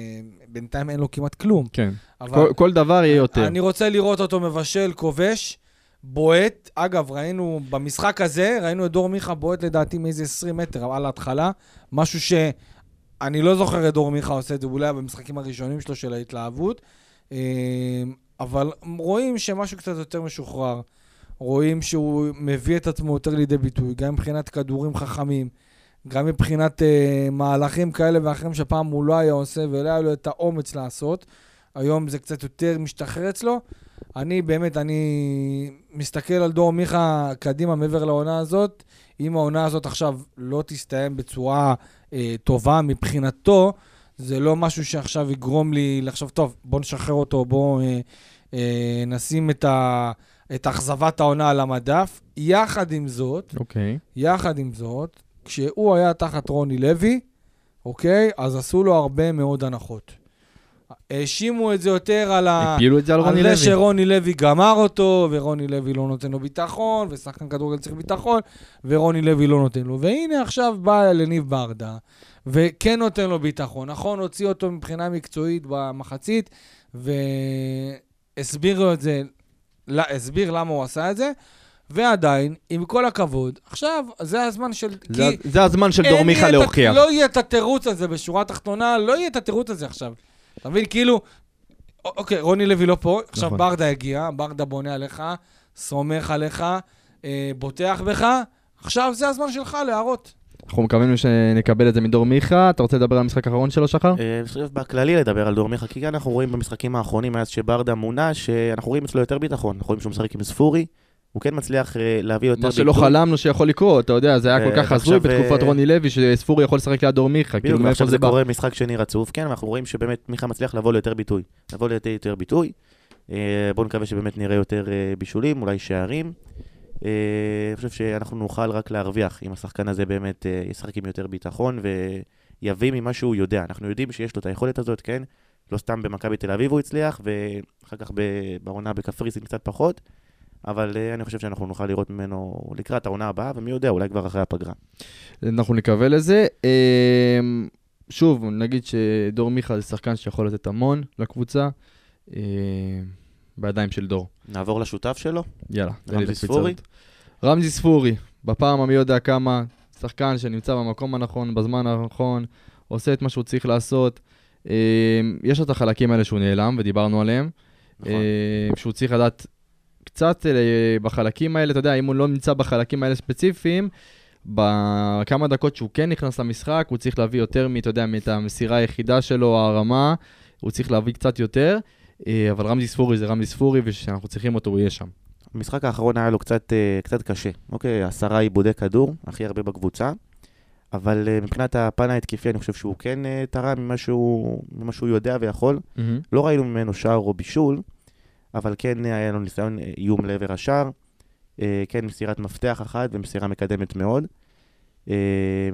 בינתיים אין לו כמעט כלום. כן. אבל כל, כל דבר יהיה יותר. אני רוצה לראות אותו מבשל, כובש, בועט. אגב, ראינו במשחק הזה, ראינו את דור מיכה בועט לדעתי מאיזה 20 מטר על ההתחלה. משהו שאני לא זוכר את דור מיכה עושה את זה, אולי במשחקים הראשונים שלו של ההתלהבות. אה, אבל רואים שמשהו קצת יותר משוחרר. רואים שהוא מביא את עצמו יותר לידי ביטוי, גם מבחינת כדורים חכמים, גם מבחינת אה, מהלכים כאלה ואחרים שפעם הוא לא היה עושה ולא היה לו את האומץ לעשות. היום זה קצת יותר משתחרר אצלו. אני באמת, אני מסתכל על דור מיכה קדימה מעבר לעונה הזאת. אם העונה הזאת עכשיו לא תסתיים בצורה אה, טובה מבחינתו, זה לא משהו שעכשיו יגרום לי לחשוב, טוב, בוא נשחרר אותו, בוא אה, אה, נשים את, ה, את אכזבת העונה על המדף. יחד עם זאת, אוקיי. יחד עם זאת, כשהוא היה תחת רוני לוי, אוקיי? אז עשו לו הרבה מאוד הנחות. האשימו את זה יותר על ה... הפילו את זה על רוני על לוי. זה שרוני לוי גמר אותו, ורוני לוי לא נותן לו ביטחון, ושחקן כדורגל צריך ביטחון, ורוני לוי לא נותן לו. והנה עכשיו בא לניב ברדה, וכן נותן לו ביטחון. נכון, הוציא אותו מבחינה מקצועית במחצית, והסביר לו את זה, לא, הסביר למה הוא עשה את זה, ועדיין, עם כל הכבוד, עכשיו, זה הזמן של... זה, זה הזמן של דור אין מיכה יהיה את ה- להוכיח. לא יהיה את התירוץ הזה בשורה התחתונה, לא יהיה את התירוץ הזה עכשיו. אתה מבין? כאילו, אוקיי, רוני לוי לא פה, עכשיו נכון. ברדה הגיע, ברדה בונה עליך, סומך עליך, אה, בוטח בך, עכשיו זה הזמן שלך להראות. אנחנו מקווים שנקבל את זה מדור מיכה. אתה רוצה לדבר על המשחק האחרון שלו, שחר? אה, אני חושב בכללי לדבר על דור מיכה, כי אנחנו רואים במשחקים האחרונים, מאז שברדה מונה, שאנחנו רואים אצלו יותר ביטחון. אנחנו רואים שהוא משחק עם ספורי, הוא כן מצליח אה, להביא יותר מה שלא חלמנו שיכול לקרות, אתה יודע, זה היה כל אה, כך הזוי ועכשיו, בתקופת אה, רוני לוי, שספורי יכול לשחק ליד דור מיכה, כאילו בדיוק, ועכשיו זה? קורה משחק שני רצוף, כן, ואנחנו רואים שבאמת מיכה מצליח לבוא ליותר ביטוי. לבוא ליותר יותר ביטוי. אה, בואו נקווה שבאמת נראה יותר אה, בישולים, אולי שערים. אה, אני חושב שאנחנו נוכל רק להרוויח אם השחקן הזה באמת אה, ישחק עם יותר ביטחון ויביא ממה שהוא יודע. אנחנו יודעים שיש לו את היכולת הזאת, כן? לא סתם במכבי תל אביב הוא הצליח, ואחר כך בעונה בקפריסין קצת פחות. אבל אה, אני חושב שאנחנו נוכל לראות ממנו לקראת העונה הבאה, ומי יודע, אולי כבר אחרי הפגרה. אנחנו נקווה לזה. אמ, שוב, נגיד שדור מיכה זה שחקן שיכול לתת המון לקבוצה, אמ, בידיים של דור. נעבור לשותף שלו. יאללה, רמזי ספורי? רמזי ספורי, בפעם המי יודע כמה, שחקן שנמצא במקום הנכון, בזמן הנכון, עושה את מה שהוא צריך לעשות. אמ, יש לו את החלקים האלה שהוא נעלם, ודיברנו עליהם. נכון. שהוא צריך לדעת קצת אה, בחלקים האלה, אתה יודע, אם הוא לא נמצא בחלקים האלה ספציפיים, בכמה דקות שהוא כן נכנס למשחק, הוא צריך להביא יותר אתה יודע, מאת המסירה היחידה שלו, הרמה, הוא צריך להביא קצת יותר, אה, אבל רמזי ספורי זה רמזי ספורי, וכשאנחנו צריכים אותו, הוא יהיה שם. המשחק האחרון היה לו קצת, אה, קצת קשה. אוקיי, עשרה עיבודי כדור, הכי הרבה בקבוצה. אבל מבחינת הפן ההתקפי, אני חושב שהוא כן תרם ממה שהוא, ממה שהוא יודע ויכול. לא ראינו ממנו שער או בישול, אבל כן היה לו ניסיון אה, איום לעבר השער. אה, כן, מסירת מפתח אחת ומסירה מקדמת מאוד. אה,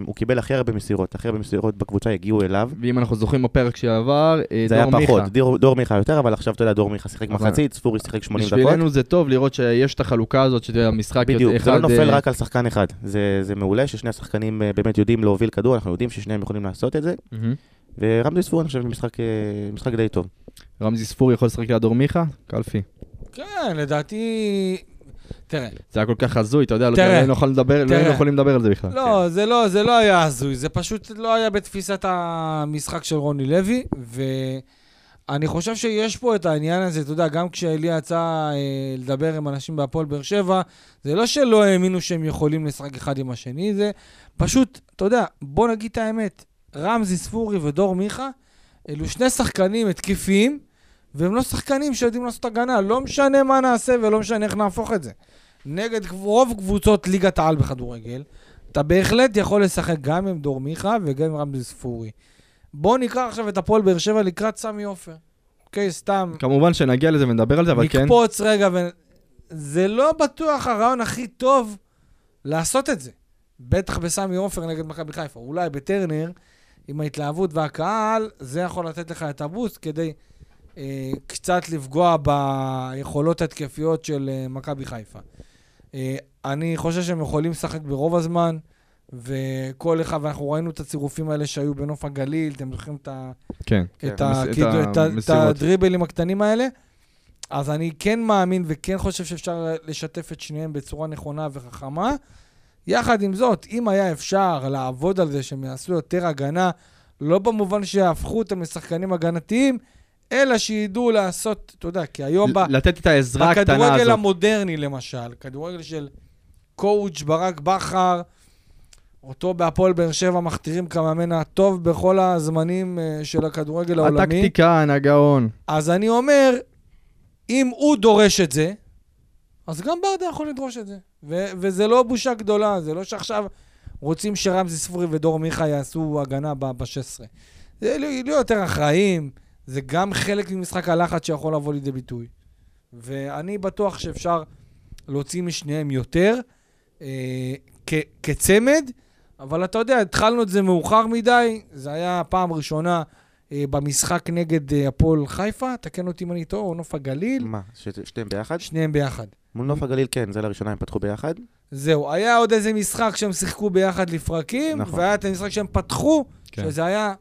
הוא קיבל הכי הרבה מסירות, הכי הרבה מסירות בקבוצה הגיעו אליו. ואם אנחנו זוכרים בפרק שעבר, אה, זה היה דור מיכה. פחות, דור, דור מיכה יותר, אבל עכשיו אתה יודע, דור מיכה שיחק מחצית, ספורי שיחק 80 דקות. בשבילנו זה טוב לראות שיש את החלוקה הזאת, יודע, המשחק בדיוק, אחד... זה לא נופל רק על שחקן אחד. זה, זה מעולה ששני השחקנים באמת יודעים להוביל כדור, אנחנו יודעים ששניהם יכולים לעשות את זה. מהמם. ורמזי ספורי, אני חושב, משחק, אה, משחק די טוב. רמזי ספורי יכול לשחק ליד דור מיכה? קלפי. כן, לדעתי... תראה, זה היה כל כך הזוי, אתה יודע, לא תראה, לא היינו יכולים לדבר- לא תראה. היינו יכולים לדבר על זה בכלל. לא, זה לא, זה לא היה הזוי, זה פשוט לא היה בתפיסת המשחק של רוני לוי, ואני חושב שיש פה את העניין הזה, אתה יודע, גם כשאלי יצא אה, לדבר עם אנשים בהפועל באר שבע, זה לא שלא האמינו שהם יכולים לשחק אחד עם השני, זה פשוט, אתה יודע, בוא נגיד את האמת, רמזי ספורי ודור מיכה, אלו שני שחקנים התקפיים, והם לא שחקנים שיודעים לעשות הגנה, לא משנה מה נעשה ולא משנה איך נהפוך את זה. נגד רוב קבוצות ליגת העל בכדורגל, אתה בהחלט יכול לשחק גם עם דור מיכה וגם עם רמזי ספורי. בואו נקרא עכשיו את הפועל באר שבע לקראת סמי עופר. אוקיי, סתם. כמובן שנגיע לזה ונדבר על זה, אבל כן, נקפוץ רגע, ו... זה לא בטוח הרעיון הכי טוב לעשות את זה. בטח בסמי עופר נגד מכבי חיפה. אולי בטרנר, עם ההתלהבות והקהל, זה יכול לתת לך את הבוסט כדי אה, קצת לפגוע ביכולות התקפיות של אה, מכבי חיפה. אה, אני חושב שהם יכולים לשחק ברוב הזמן, וכל אחד, ואנחנו ראינו את הצירופים האלה שהיו בנוף הגליל, אתם זוכרים את ה... כן. את, כן, ה, את כאילו, את, את המסירות. הדריבלים הקטנים האלה. אז אני כן מאמין וכן חושב שאפשר לשתף את שניהם בצורה נכונה וחכמה. יחד עם זאת, אם היה אפשר לעבוד על זה שהם יעשו יותר הגנה, לא במובן שיהפכו אותם לשחקנים הגנתיים, אלא שידעו לעשות, אתה יודע, כי היום ב... לתת את העזרה הקטנה בכדורגל הזאת. המודרני למשל, כדורגל של קואוצ' ברק בכר, אותו בהפועל באר שבע מכתירים כמאמן הטוב בכל הזמנים אה, של הכדורגל העולמי. הטקטיקן, הגאון. אז אני אומר, אם הוא דורש את זה, אז גם ברדה יכול לדרוש את זה. ו- וזה לא בושה גדולה, זה לא שעכשיו רוצים שרמזי ספורי ודור מיכה יעשו הגנה ב-16. זה להיות יותר אחראים, זה גם חלק ממשחק הלחץ שיכול לבוא לידי ביטוי. ואני בטוח שאפשר להוציא משניהם יותר אה, כ- כצמד, אבל אתה יודע, התחלנו את זה מאוחר מדי, זה היה פעם ראשונה אה, במשחק נגד אה, הפועל חיפה, תקן אותי אם אני טועה, או נוף הגליל, מה, ש- שתיהם ביחד? שניהם ביחד. מול נוף הגליל כן, זה לראשונה הם פתחו ביחד. זהו, היה עוד איזה משחק שהם שיחקו ביחד לפרקים, נכון. והיה את המשחק שהם פתחו, כן. שזה היה,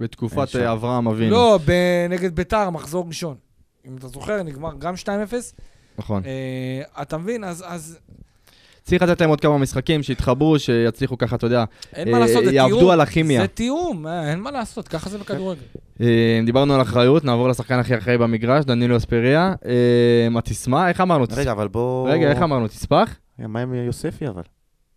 בתקופת. אה, אברהם אבינו. לא, ב- נגד ביתר, מחזור ראשון. אם אתה זוכר, נגמר גם 2-0. נכון. אה, אתה מבין? אז, אז צריך לתת להם עוד כמה משחקים, שיתחברו, שיצליחו ככה, אתה יודע. אין אה, מה לעשות, זה תיאום. יעבדו על הכימיה. זה תיאום, אה, אין מה לעשות, ככה זה בכדורגל. אה, דיברנו על אחריות, נעבור לשחקן הכי אחראי במגרש, דנילו אספריה. אה, התסמה, איך אמרנו? רגע, אבל בוא... רגע, איך אמרנו? תספח? רגע, מה עם יוספי אבל?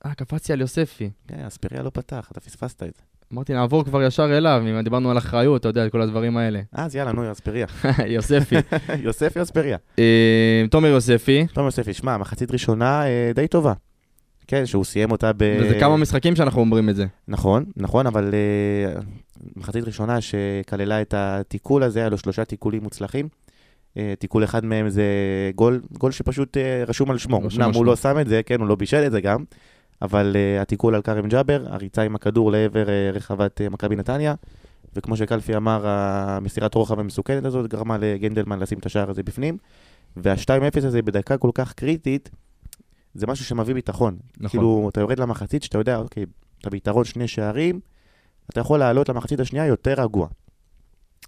אה, קפצתי על יוספי. כן, אספריה לא פתח, אתה פספסת את זה. אמרתי, נעבור כבר ישר אליו, אם דיברנו על אחריות, אתה יודע, כל הדברים האלה. אה, אז יאללה, נו, אספריה. יוספי. יוספי אספריה. אה, תומר יוספי, תומר יוספי, שמע, מחצית ראשונה אה, די טובה. כן, שהוא סיים אותה ב... וזה כמה משחקים שאנחנו אומרים את זה. נכון, נכון, אבל מחצית ראשונה שכללה את התיקול הזה, היה לו שלושה תיקולים מוצלחים. תיקול אחד מהם זה גול, גול שפשוט רשום על שמו. אמנם הוא. לא שם את זה, כן, הוא לא בישל את זה גם, אבל אה, התיקול על כרם ג'אבר, הריצה עם הכדור לעבר אה, רחבת אה, מכבי נתניה, וכמו שקלפי אמר, המסירת רוחב המסוכנת הזאת גרמה לגנדלמן לשים את השער הזה בפנים, וה-2-0 הזה בדקה כל כך קריטית, זה משהו שמביא ביטחון. נכון. כאילו, אתה יורד למחצית שאתה יודע, אוקיי, אתה ביתרון שני שערים, אתה יכול לעלות למחצית השנייה יותר רגוע.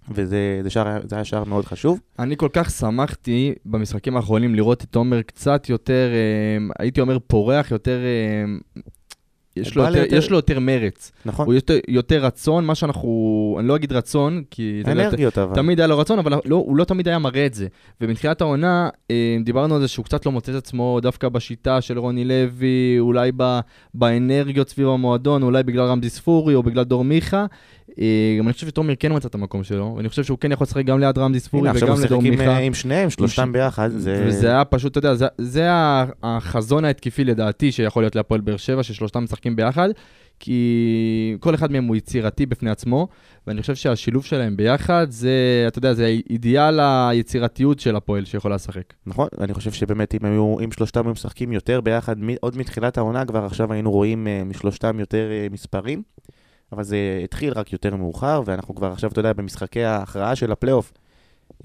וזה זה שער, זה היה שער מאוד חשוב. אני כל כך שמחתי במשחקים האחרונים לראות את תומר קצת יותר, אה, הייתי אומר, פורח, יותר... אה, יש לו יותר, יותר- יש לו יותר מרץ, נכון? הוא יותר, יותר רצון, מה שאנחנו, אני לא אגיד רצון, כי יודע, אנרגיות אבל. תמיד היה לו רצון, אבל לא, הוא לא תמיד היה מראה את זה. ומתחילת העונה, אה, דיברנו על זה שהוא קצת לא מוצא את עצמו דווקא בשיטה של רוני לוי, אולי ב, באנרגיות סביב המועדון, אולי בגלל רמזי ספורי או בגלל דור מיכה. אה, גם אני חושב שתומר כן מצא את החזון שלו, ואני חושב שהוא כן יכול לשחק גם ליד רמזי ספורי עכשיו הוא וגם לדור עם, מיכה. אה, עם שניהם, שלושתם ביחד. זה... וזה היה פשוט, אתה יודע, זה, החזון ההתקפי לדעתי שיכול להיות להפועל באר שבע, ששלושתם משחקים ביחד, כי כל אחד מהם הוא יצירתי בפני עצמו, ואני חושב שהשילוב שלהם ביחד, זה, אתה יודע, זה אידיאל היצירתיות של הפועל שיכולה לשחק. נכון, אני חושב שבאמת אם היו, אם שלושתם היו משחקים יותר ביחד, עוד מתחילת העונה כבר עכשיו היינו רואים uh, משלושתם יותר uh, מספרים, אבל זה התחיל רק יותר מאוחר, ואנחנו כבר עכשיו, אתה יודע, במשחקי ההכרעה של הפלייאוף, uh,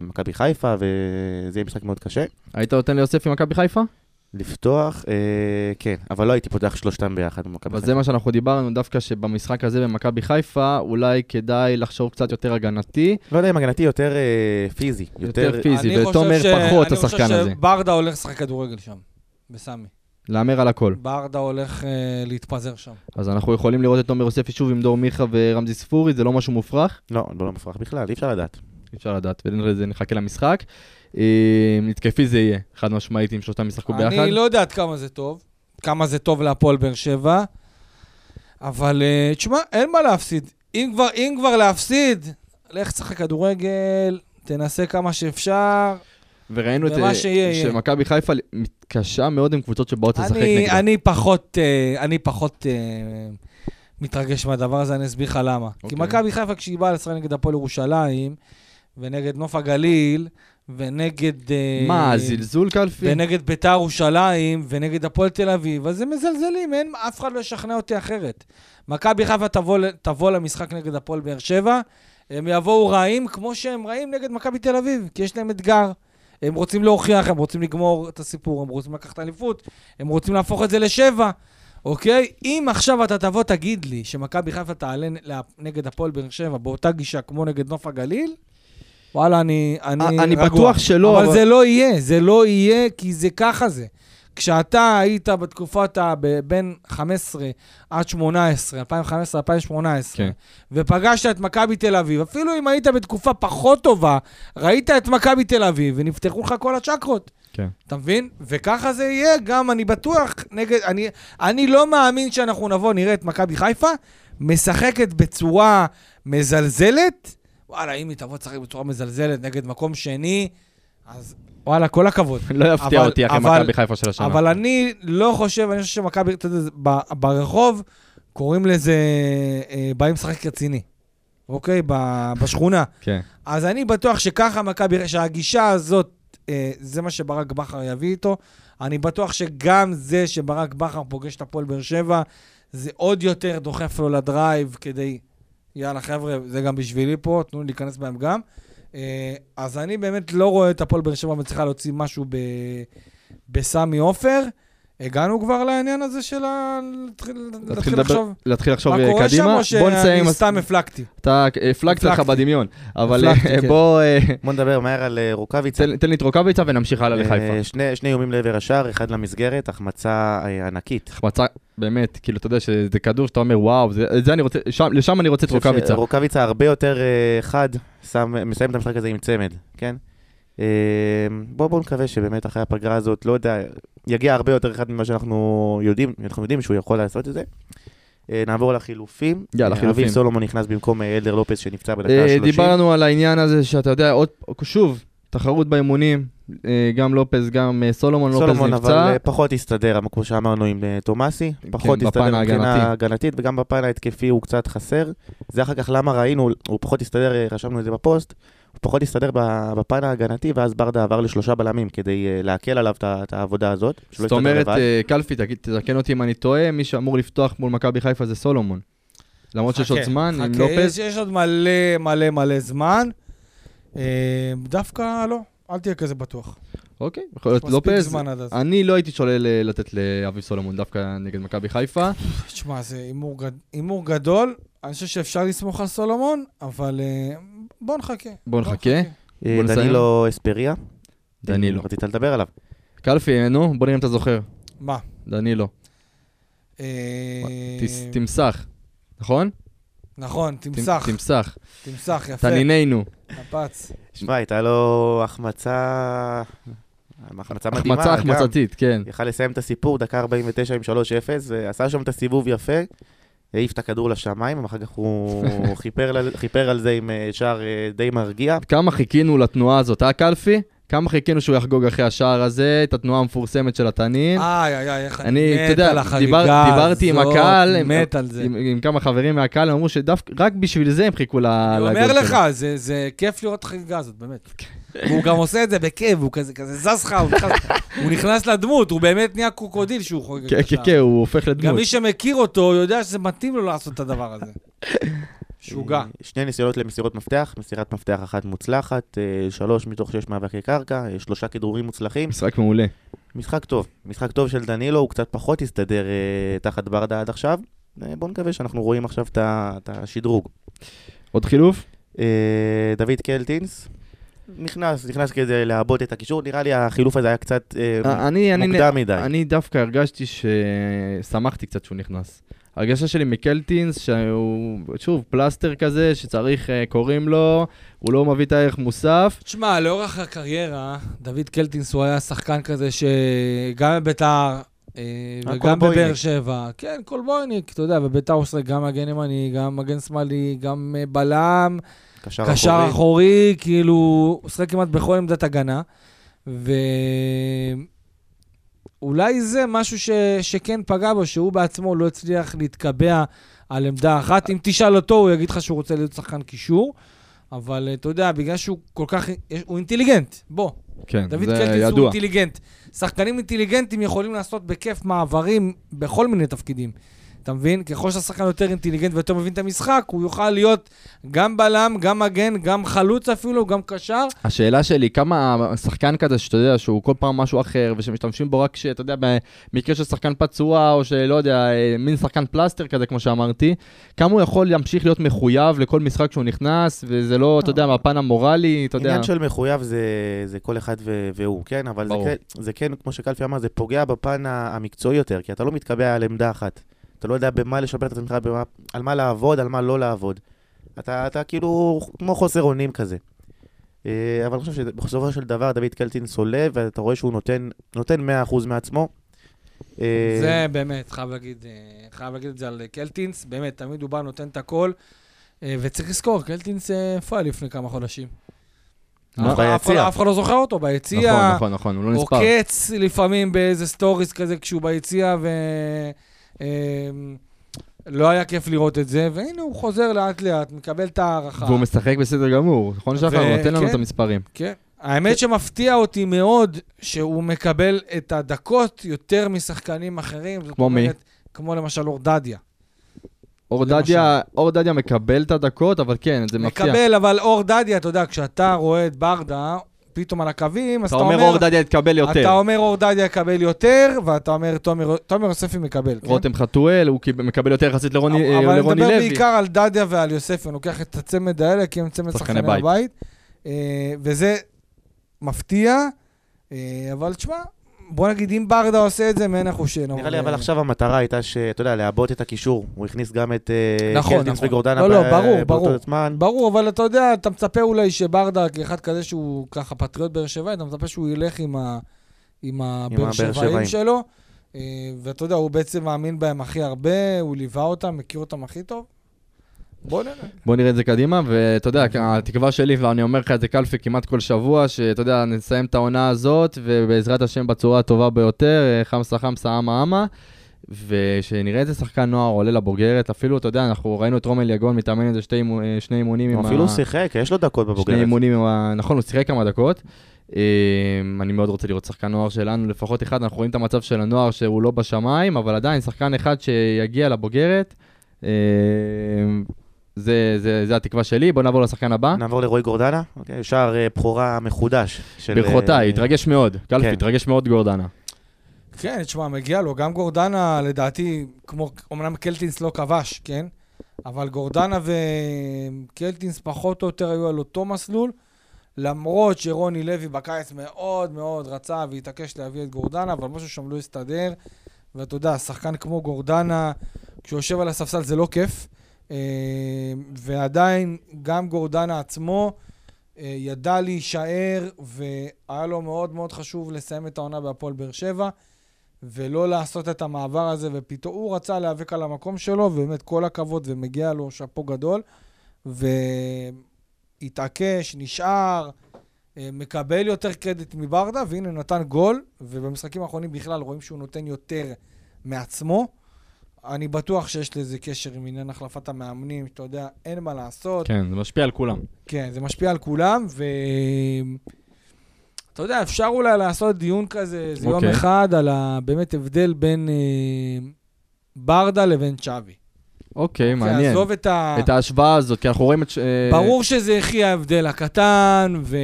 מכבי חיפה, וזה יהיה משחק מאוד קשה. היית נותן ליוסף עם מכבי חיפה? לפתוח, uh, כן, אבל לא הייתי פותח שלושתם ביחד במכבי חיפה. זה מה שאנחנו דיברנו, דווקא שבמשחק הזה במכבי חיפה, אולי כדאי לחשוב קצת יותר הגנתי, לא יודע אם הגנתי יותר uh, פיזי, יותר... יותר פיזי, אני חושב ותומר ש- פחות השחקן אני הזה. חושב שברדה הולך לשחק כדורגל שם, בסמי. להמר על הכל. ברדה הולך אה, להתפזר שם. אז אנחנו יכולים לראות את תומר יוספי שוב עם דור מיכה ורמזי ספורי, זה לא משהו מופרך. לא, לא, לא מופרך בכלל, אי אפשר לדעת. אי אפשר לדעת, ונראה לזה נחכה למשחק. אה, התקפי זה יהיה, חד משמעית אם שלושתם ישחקו ביחד. אני לא יודע עד כמה זה טוב, כמה זה טוב להפועל באר שבע, אבל אה, תשמע, אין מה להפסיד. אם כבר, אם כבר להפסיד, לך תשחק כדורגל, תנסה כמה שאפשר. וראינו את אה. שמכבי חיפה מתקשה מאוד עם קבוצות שבאות לשחק אני, נגדה. אני פחות, אה, אני פחות אה, מתרגש מהדבר הזה, אני אסביר לך למה. כי אוקיי. מכבי חיפה, כשהיא באה לשחק נגד הפועל ירושלים, ונגד נוף הגליל, ונגד... מה, זלזול קלפי? ונגד ביתר ירושלים, ונגד הפועל תל אביב, אז הם מזלזלים, אין, אף אחד לא ישכנע אותי אחרת. מכבי חיפה תבוא, תבוא למשחק נגד הפועל באר שבע, הם יבואו רעים כמו שהם רעים נגד מכבי תל אביב, כי יש להם אתגר. הם רוצים להוכיח, הם רוצים לגמור את הסיפור, הם רוצים לקחת אליפות, הם רוצים להפוך את זה לשבע, אוקיי? אם עכשיו אתה תבוא תגיד לי שמכבי חיפה תעלה נגד הפועל באר שבע באותה גישה כמו נגד נוף הגליל, וואלה, אני, אני, אני רגוע. בטוח שלא, אבל, אבל- זה לא יהיה, זה לא יהיה, כי זה ככה זה. כשאתה היית בתקופת ה... בין 15 עד 18, 2015-2018, כן. ופגשת את מכבי תל אביב, אפילו אם היית בתקופה פחות טובה, ראית את מכבי תל אביב ונפתחו לך כל הצ'קרות. כן. אתה מבין? וככה זה יהיה, גם אני בטוח, נגד... אני, אני לא מאמין שאנחנו נבוא, נראה את מכבי חיפה משחקת בצורה מזלזלת. וואלה, אם היא תבוא לשחק בצורה מזלזלת נגד מקום שני, אז וואלה, כל הכבוד. לא יפתיע אותי אחרי מכבי חיפה של השנה. אבל אני לא חושב, אני חושב שמכבי, אתה יודע, ברחוב קוראים לזה, אה, באים לשחק רציני, אוקיי? בשכונה. כן. אז אני בטוח שככה מכבי, שהגישה הזאת, אה, זה מה שברק בכר יביא איתו. אני בטוח שגם זה שברק בכר פוגש את הפועל באר שבע, זה עוד יותר דוחף לו לדרייב כדי, יאללה חבר'ה, זה גם בשבילי פה, תנו לי להיכנס בהם גם. אה, אז אני באמת לא רואה את הפועל באר שבע מצליחה להוציא משהו. בסמי עופר. הגענו כבר לעניין הזה של ה... להתחיל להתחיל להתחיל לחשוב להתחיל לחשוב מה אה, קורה שם, קדימה. או. שאני סתם הפלגתי? אתה הפלגת לך. בדמיון, אבל אה, כן. בוא, אה, בוא נדבר מהר על אה, רוקאביצה. תן לי את רוקאביצה ונמשיך הלאה לחיפה. אה, שני שני איומים לעבר השער, אחד למסגרת, החמצה אה, ענקית. החמצה, באמת, כאילו, אתה יודע שזה כדור שאתה אומר, וואו, זה זה אני רוצה, שם- לשם אני רוצה את רוקאביצה. רוקאביצה הרבה יותר אה, חד, מסיים את המשחק הזה עם צמד, כן? אה, בואו בוא נקווה שבאמת אחרי הפגרה הזאת, לא יודע, יגיע הרבה יותר אחד ממה שאנחנו יודעים, אנחנו יודעים שהוא יכול לעשות את זה. אה, נעבור לחילופים. יאללה, אה, חילופים. אביב סולומון נכנס במקום אה, אלדר לופס שנפצע בדקה אה, ה-30. דיברנו על העניין הזה שאתה יודע, עוד, שוב, תחרות באימונים, גם לופז, גם סולומון, סולומון אבל נפצע. אה, פחות הסתדר, כמו שאמרנו עם תומאסי, פחות כן, הסתדר מבחינה. הגנתית וגם בפן ההתקפי הוא קצת חסר. זה אחר כך למה ראינו, הוא פחות הסתדר, רשמנו את זה בפוסט, פחות הסתדר ב- בפן ההגנתי ואז ברדה עבר לשלושה בלמים כדי אה, להקל עליו את העבודה הזאת. זאת אומרת. אה, קלפי, תתקן אותי אם אני טועה, מי שאמור לפתוח מול מכבי חיפה זה סולומון. למרות שיש עוד זמן עם לופז. יש- יש עוד מלא מלא מלא זמן. אה, דווקא לא, אל תהיה כזה בטוח. אוקיי, יכול להיות לופז. אז. אני לא הייתי שולל לתת לאביב סולומון דווקא נגד מכבי חיפה. תשמע, זה הימור גד- הימור גדול. אני חושב שאפשר לסמוך על סולומון, אבל בוא נחכה. בוא נחכה. אה, בוא. דנילו אספריה. דנילו. רצית לדבר עליו. קלפי, נו, בוא נראה אם אתה זוכר. מה? דנילו. אה, תמסך, נכון? נכון, תמ- תמסך, תמסך. תמסך, יפה. תנינינו. נפץ. שמע, הייתה לו החמצה... החמצה מדהימה. החמצה. החמצתית, כן. יכל לסיים את הסיפור, דקה 49 עם 3-0, ועשה שם את הסיבוב יפה, העיף את הכדור לשמיים, ואחר כך הוא חיפר, על- חיפר על זה עם אה, שער אה, די מרגיע. כמה חיכינו לתנועה הזאת, אה, קלפי? כמה חיכינו שהוא יחגוג אחרי השער הזה, את התנועה המפורסמת של התנין. איי, איי, איי, איך אני, מת יודע, על החגיגה דיבר- דיברתי עם הזאת, הקהל, מת על זה. עם, עם כמה חברים מהקהל, הם אמרו שדווקא רק בשביל זה הם חיכו ל- אני לגול אומר. לך, זה- זה כיף לראות את החגיגה הזאת, באמת. והוא גם עושה את זה בכיף, הוא כזה כזה זז לך, הוא נכנס- הוא נכנס לדמות, הוא באמת נהיה קרוקודיל שהוא חוגג כן, כן. כן, הוא הופך גם לדמות. מי שמכיר אותו יודע שזה מתאים לו לעשות את הדבר הזה. משוגע. אה, שני ניסיונות למסירות מפתח, מסירת מפתח אחת מוצלחת, אה, שלוש מתוך שש מאבקי קרקע, אה, שלושה כדרורים מוצלחים. משחק מעולה. משחק טוב, משחק טוב של דנילו, הוא קצת פחות הסתדר תחת ברדה עד עכשיו. בואו נקווה שאנחנו רואים עכשיו את השדרוג. עוד חילוף? דוד קלטינס, נכנס, נכנס כדי לעבות את הקישור, נראה לי החילוף הזה היה קצת אה, אה, אני, אני, מוקדם מדי. אני דווקא הרגשתי ששמחתי קצת שהוא נכנס. הרגשה שלי מקלטינס, שהוא, שוב, פלסטר כזה, שצריך, אה, קוראים לו, הוא לא מביא את הערך מוסף. תשמע, לאורך הקריירה, דוד קלטינס הוא היה שחקן כזה שגם בביתר וגם. בבאר שבע, כן, קולבויניק, אתה יודע, בביתר הוא עושה גם מגן ימני, גם מגן שמאלי, גם בלם, קשר קשר אחורי. אחורי, כאילו, הוא שחק כמעט בכל עמדת הגנה, ואולי זה משהו ש... שכן פגע בו, שהוא בעצמו לא הצליח להתקבע על עמדה אחת. אם תשאל אותו, הוא יגיד לך שהוא רוצה להיות שחקן קישור, אבל אה, אתה יודע, בגלל שהוא כל כך... הוא אינטליגנט, בוא. כן, דוד זה קלטיס הוא ידוע. אינטליגנט. שחקנים אינטליגנטים יכולים לעשות בכיף מעברים בכל מיני תפקידים. אתה מבין? ככל שהשחקן יותר אינטליגנט ויותר מבין את המשחק, הוא יוכל להיות גם בלם, גם מגן, גם חלוץ אפילו, גם קשר. השאלה שלי, כמה שחקן כזה שאתה יודע שהוא כל פעם משהו אחר, ושמשתמשים בו רק שאתה יודע, במקרה של שחקן פצוע, או שלא יודע, אה, מין שחקן פלסטר כזה, כמו שאמרתי, כמה הוא יכול להמשיך להיות מחויב לכל משחק שהוא נכנס, וזה לא, אתה יודע, מהפן המורלי, אתה יודע. עניין של מחויב זה, זה כל אחד ו- והוא, כן, אבל זה. כן, זה כן, כמו שקלפי אמר, זה פוגע בפן המקצועי יותר, כי אתה לא מתקבע על עמדה אחת. אתה לא יודע במה לשפר את עצמך, במה, על מה לעבוד, על מה לא לעבוד. אתה, אתה כאילו כמו חוסר אונים כזה. אה, אבל אני חושב שבסופו של דבר דוד קלטינס עולה, ואתה רואה שהוא נותן, נותן 100% מעצמו. אה, זה באמת, חייב להגיד, אה, חייב להגיד את זה על קלטינס, באמת, תמיד הוא בא, נותן את הכל. וצריך לזכור, קלטינס היה לפני כמה חודשים? ביציע. אף אחד לא זוכר אותו, ביציע. נכון, נכון, נכון, הוא לא נספר. עוקץ לפעמים באיזה stories כזה כשהוא ביציע, ו... אמ, לא היה כיף לראות את זה, והנה הוא חוזר לאט לאט, מקבל את ההערכה. והוא משחק בסדר גמור, נכון שחר? הוא נותן לנו כן. את המספרים. כן. האמת שמפתיע אותי מאוד שהוא מקבל את הדקות יותר משחקנים אחרים. כמו מי? כמו למשל אורדדיה. אור למשל. דדיה, אור דדיה מקבל את הדקות, אבל כן, זה מפתיע. מקבל, אבל אור דדיה, אתה יודע, כשאתה רואה את ברדה, פתאום על הקווים, אז אתה אומר אור דדיה יתקבל אתה יותר. אומר אור דדיה יקבל יותר, ואתה אומר תומר תומר יוספי מקבל, כן? רותם חתואל, הוא מקבל יותר יחסית לרוני אה, אבל אני לרוני מדבר לוי. בעיקר על דדיה ועל יוספי, אני לוקח את הצמד האלה, כי הם צמד שחקני שחקני בית. הבית. אה, וזה מפתיע, אה, אבל תשמע, בוא נגיד, אם ברדה עושה את זה, מעין החושן. נראה לי אבל עכשיו המטרה הייתה שאתה יודע, לעבות את הקישור. הוא הכניס גם את אה, נכון, קלטינס נכון. וגורדנה לא, לא, באותו ברור. זמן. ברור, אבל אתה יודע, אתה מצפה אולי שברדה, כאחד כזה שהוא ככה פטריוט באר שבעי, אתה מצפה שהוא ילך עם, הבאר שבעים. שלו. אה, ואתה יודע, הוא בעצם מאמין בהם הכי הרבה, הוא ליווה אותם, מכיר אותם הכי טוב. בוא נראה. בוא נראה את זה קדימה, ואתה יודע, התקווה שלי, ואני אומר לך את זה קלפי כמעט כל שבוע, שאתה יודע, נסיים את העונה הזאת, ובעזרת השם בצורה הטובה ביותר, אה, חמסה חמסה אמה אמה, ושנראה איזה שחקן נוער עולה לבוגרת, אפילו, אתה יודע, אנחנו ראינו את רומל יגון מתאמן איזה שתי אה, שני אימונים עם ה... אפילו שיחק, יש לו דקות שני בבוגרת. אימונים עם ה... נכון, הוא שיחק כמה דקות. אה, אני מאוד רוצה לראות שחקן נוער שלנו, לפחות אחד, אנחנו רואים את המצב של הנוער שהוא לא בשמיים, אבל עדיין שחקן אחד שיגיע לבוגרת. זה, זה, זה התקווה שלי, בוא נעבור לשחקן הבא. נעבור לרועי גורדנה, אוקיי, שער אה, בכורה מחודש. של, ברכותיי, אה, התרגש מאוד. קלפי, כן. התרגש מאוד גורדנה. כן, תשמע, מגיע לו. גם גורדנה, לדעתי, כמו, אמנם קלטינס לא כבש, כן? אבל גורדנה וקלטינס פחות או יותר היו על אותו מסלול, למרות שרוני לוי בקיץ מאוד מאוד רצה והתעקש להביא את גורדנה, אבל משהו שם לא הסתדר. ואתה יודע, שחקן כמו גורדנה, כשהוא יושב על הספסל זה לא כיף. אה, ועדיין, גם גורדנה עצמו אה, ידע להישאר, והיה לו מאוד מאוד חשוב לסיים את העונה בהפועל באר שבע, ולא לעשות את המעבר הזה, ופתאום הוא רצה להיאבק על המקום שלו, ובאמת כל הכבוד, ומגיע לו שאפו גדול, והתעקש, נשאר, אה, מקבל יותר קרדיט מברדה, והנה נתן גול, ובמשחקים האחרונים בכלל רואים שהוא נותן יותר מעצמו. אני בטוח שיש לזה קשר עם עניין החלפת המאמנים, שאתה יודע, אין מה לעשות. כן, זה משפיע על כולם. כן, זה משפיע על כולם, ו... אתה יודע, אפשר אולי לעשות דיון כזה, איזה יום אוקיי. אחד, על ה... באמת הבדל בין אה, ברדה לבין צ'אבי. אוקיי, מעניין. עזוב את ה... את ההשוואה הזאת, כי אנחנו רואים את... אה, ברור שזה הכי ההבדל הקטן, ו...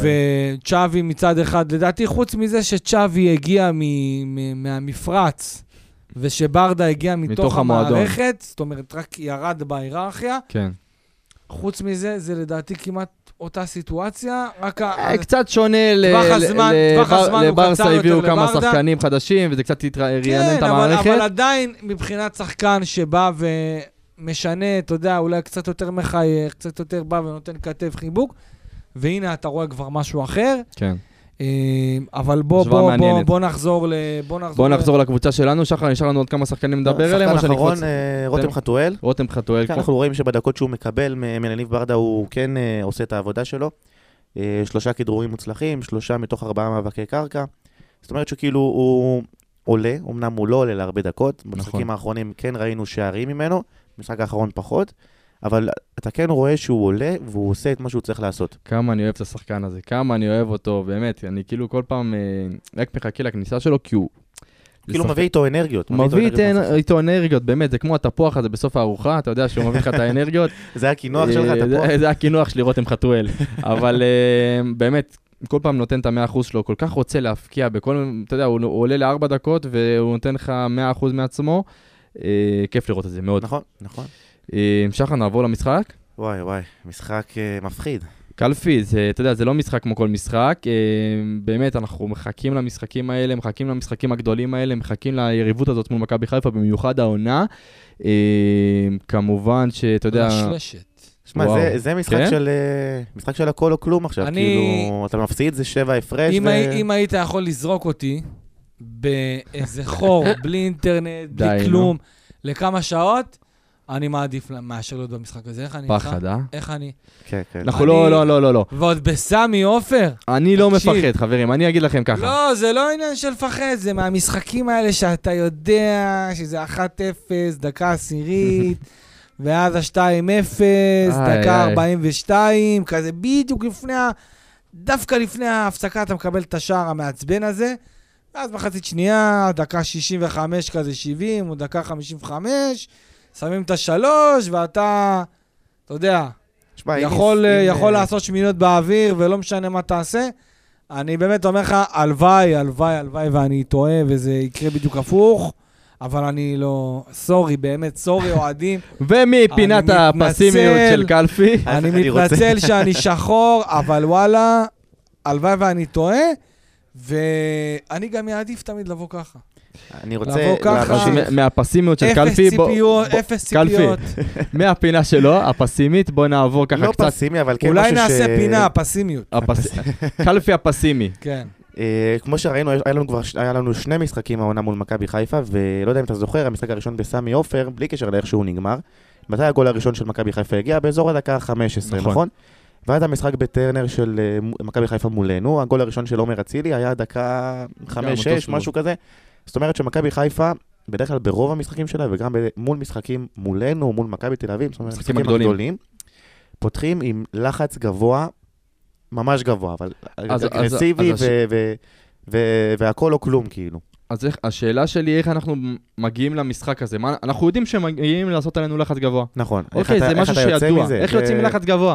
וצ'אבי מצד אחד, לדעתי, חוץ מזה שצ'אבי הגיע מ... מ... מהמפרץ, ושברדה הגיע מתוך, מתוך המועדון. המערכת, זאת אומרת, רק ירד בהיררכיה, כן. חוץ מזה, זה לדעתי כמעט אותה סיטואציה, רק ה... אה, קצת שונה ל- טווח ל- הזמן- לבר- טווח הזמן הוא לברסה קצר יותר הביאו כמה. שחקנים חדשים, וזה קצת התר- רענן את כן, אבל, המערכת. אבל עדיין, מבחינת שחקן שבא ומשנה, אתה יודע, אולי קצת יותר מחייך, קצת יותר בא ונותן כתף חיבוק, והנה אתה רואה כבר משהו אחר. כן. אה, אבל בוא, בוא, בוא. בוא נחזור ל... בוא נחזור, בואו ל- נחזור לקבוצה שלנו, שחר, נשאר לנו עוד כמה שחקנים לדבר עליהם, שחקן אחרון? אה, רותם. חתואל. רותם חתואל. כן, אנחנו רואים שבדקות שהוא מקבל מ- מלניב ברדה הוא כן אה, עושה את העבודה שלו. אה, שלושה כדרורים מוצלחים, שלושה מתוך ארבעה מאבקי קרקע. זאת אומרת שכאילו הוא עולה, אמנם הוא לא עולה להרבה דקות. נכון. במשחקים האחרונים כן ראינו שערים ממנו, במשחק האחרון פחות. אבל אתה כן רואה שהוא עולה והוא עושה את מה שהוא צריך לעשות. כמה אני אוהב את השחקן הזה, כמה אני אוהב אותו, באמת, אני כאילו כל פעם אה, רק מחכה לכניסה שלו, כי הוא... כאילו מביא איתו אנרגיות. מביא איתו אנרגיות איתו אנרגיות, באמת, זה כמו התפוח הזה בסוף הארוחה, אתה יודע שהוא מביא לך את האנרגיות. זה הקינוח שלך, אה, פה. זה- הקינוח שלי, רותם חתואל. אבל אה, באמת, כל פעם נותן את המאה אחוז שלו, כל כך רוצה להפקיע בכל, אתה יודע, הוא עולה לארבע דקות והוא נותן לך מאה אחוז מעצמו. כיף לראות את זה מאוד. נכון, נכון. אה, שחר, נעבור למשחק. וואי וואי, משחק אה, מפחיד. קלפי, זה, אתה יודע, זה לא משחק כמו כל משחק. אה, באמת, אנחנו מחכים למשחקים האלה, מחכים למשחקים הגדולים האלה, מחכים ליריבות הזאת מול מכבי חיפה, במיוחד העונה. אה, כמובן שאתה יודע... משלשת. שמע. זה, זה משחק, כן? של, אה, משחק של הכל או כלום עכשיו. אני- כאילו, אתה מפסיד, זה שבע הפרש. אם, ו... הי, אם היית יכול לזרוק אותי באיזה חור, בלי אינטרנט, בלי. כלום, לכמה שעות, אני מעדיף מאשר להיות במשחק הזה. איך אני איתך? פחד, אה? איך אני? כן, כן. אנחנו לא, לא, לא, לא, לא. ועוד בסמי עופר. אני לא. מפחד, חברים, אני אגיד לכם ככה. לא, זה לא עניין של לפחד, זה מהמשחקים האלה שאתה יודע שזה 1-0, דקה עשירית, ואז ה-2-0, איי, דקה איי. 42, כזה בדיוק לפני ה... דווקא לפני ההפסקה אתה מקבל את השער המעצבן הזה, ואז מחצית שנייה, דקה 65 כזה 70, או דקה 55, שמים את השלוש, ואתה, אתה יודע, שמע, תשמע, אם- יכול, אה, אם, יכול אה, לעשות שמיניות באוויר, ולא משנה מה תעשה. אני באמת אומר לך, הלוואי, הלוואי, הלוואי, ואני טועה, וזה יקרה בדיוק הפוך, אבל אני לא... סורי, באמת, סורי, אוהדים. ומפינת הפסימיות. של קלפי, אני מתנצל שאני שחור, אבל וואלה, הלוואי ואני טועה, ואני גם אעדיף תמיד לבוא ככה. אני רוצה... לבוא ככה. מהפסימיות של אפס קלפי, בוא- ציפיות, אפס קלפי, ציפיות. מהפינה שלו, הפסימית, בוא נעבור ככה לא קצת. פסימי, אבל כן אולי משהו ש... נעשה פינה, פסימיות. הפס- קלפי הפסימי. כן. אה, כמו שראינו, היה לנו כבר, היה לנו שני משחקים העונה מול מכבי חיפה, ולא יודע אם אתה זוכר, המשחק הראשון בסמי עופר, בלי קשר לאיך שהוא נגמר. מתי הגול הראשון של מכבי חיפה הגיע? באזור הדקה ה-15, נכון. נכון? ואז המשחק בטרנר של אה, מכבי חיפה מולנו, הגול הראשון של עומר אצילי היה דקה 5-6, אותו סיבוב. משהו כזה. זאת אומרת שמכבי חיפה, בדרך כלל ברוב המשחקים שלה, וגם מול משחקים מולנו, מול מכבי תל אביב, זאת אומרת, המשחקים הגדולים. הגדולים, פותחים עם לחץ גבוה, ממש גבוה, אבל אז- אגרסיבי אז- ו- ו- ו- והכל או כלום, כאילו. אז איך, השאלה שלי, איך אנחנו מגיעים למשחק הזה? מה, אנחנו יודעים שמגיעים לעשות עלינו לחץ גבוה. נכון. איך אוקיי, אתה- זה איך משהו אתה יוצא שידוע. מזה? איך יוצאים מלחץ גבוה?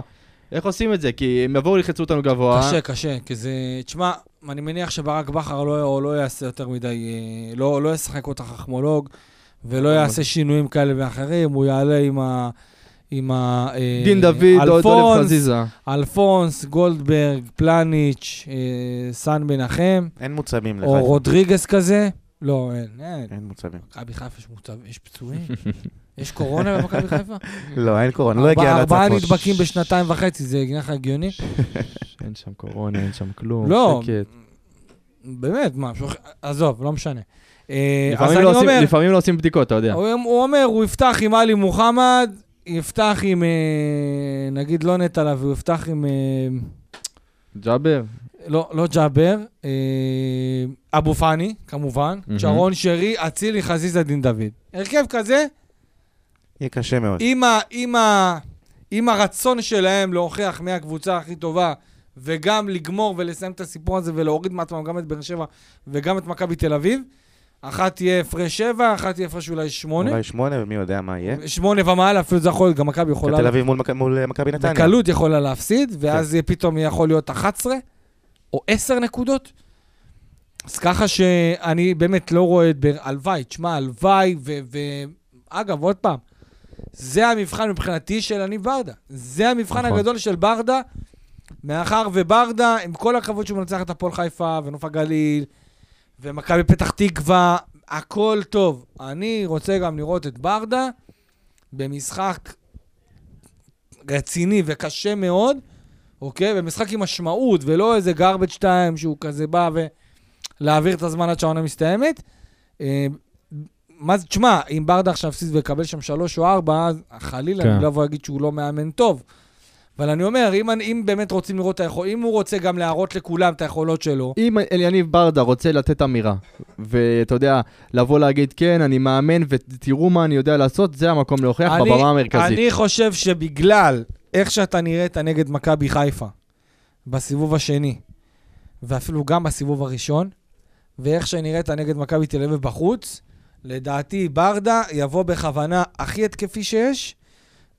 איך עושים את זה? כי הם יבואו ללחצו אותנו גבוה. קשה, קשה, כי זה... תשמע, אני מניח שברק בכר לא, לא יעשה יותר מדי, אה, לא, לא ישחק אותה חכמולוג, ולא יעשה שינויים כאלה ואחרים, הוא יעלה עם ה... עם ה... אה, דין דוד, עוד דולב אלפונס, חזיזה. אלפונס, גולדברג, פלניץ', אה, סאן מנחם, אין מוצבים לך. או רודריגס כזה. לא, אין, אין. אין מוצבים. מכבי חיפה יש מוצב, יש פצועים? יש קורונה במכבי חיפה? לא, אין קורונה, לא הגיע ארבעה- ארבעה לצפון. נדבקים בשנתיים וחצי, זה נראה לך הגיוני? אין שם קורונה, אין שם כלום. לא. שקט. באמת, מה, עזוב, לא משנה. אה, לפעמים לא עושים- לפעמים לא עושים בדיקות, אתה יודע. הוא אומר, הוא יפתח עם עלי מוחמד, יפתח עם, אה, נגיד לא נטע לביא, הוא יפתח עם, אה, ג'אבר? לא לא ג'אבר, אבו פאני, כמובן. שרון שרי, אצילי, חזיזה, דין דוד. הרכב כזה, יהיה קשה מאוד. עם, ה, עם, ה, עם הרצון שלהם להוכיח מי הקבוצה הכי טובה, וגם לגמור ולסיים את הסיפור הזה ולהוריד מעצמם גם את באר שבע וגם את מכבי תל אביב. אחת תהיה הפרש שבע, אחת תהיה הפרש אולי שמונה. אולי שמונה, ומי יודע מה יהיה. שמונה ומעלה, אפילו זה יכול להיות, גם מכבי יכולה... תל אביב מול מכ- מול אה, מכבי נתניה. בקלות יכולה להפסיד, ואז יהיה פתאום יכול להיות 11 או 10 נקודות. אז ככה שאני באמת לא רואה את באר... הלוואי, תשמע, הלוואי, ו... ו... אגב, עוד פעם, זה המבחן מבחינתי של יניב ברדה. זה המבחן נכון. הגדול של ברדה, מאחר וברדה, עם כל הכבוד שהוא מנצח את הפועל חיפה ונוף הגליל, ומכבי פתח תקווה, הכל טוב. אני רוצה גם לראות את ברדה במשחק רציני וקשה מאוד, אוקיי? במשחק עם משמעות, ולא איזה garbage time שהוא כזה בא ולהעביר את הזמן עד שהעונה מסתיימת. מה זה, תשמע, אם ברדה עכשיו יפסיד ויקבל שם שלוש או ארבע, אז חלילה, כן. אני לא אבוא להגיד שהוא לא מאמן טוב. אבל אני אומר, אם, אני- אם באמת רוצים לראות את היכול, אם הוא רוצה גם להראות לכולם את היכולות שלו, אם אליניב ברדה רוצה לתת אמירה, ואתה יודע, לבוא להגיד, כן, אני מאמן, ותראו מה אני יודע לעשות, זה המקום להוכיח אני- בבמה המרכזית. אני חושב שבגלל איך שאתה נראית נגד מכבי חיפה בסיבוב השני, ואפילו גם בסיבוב הראשון, ואיך שנראית נגד מכבי תל אביב בחוץ, לדעתי ברדה יבוא בכוונה הכי התקפי שיש,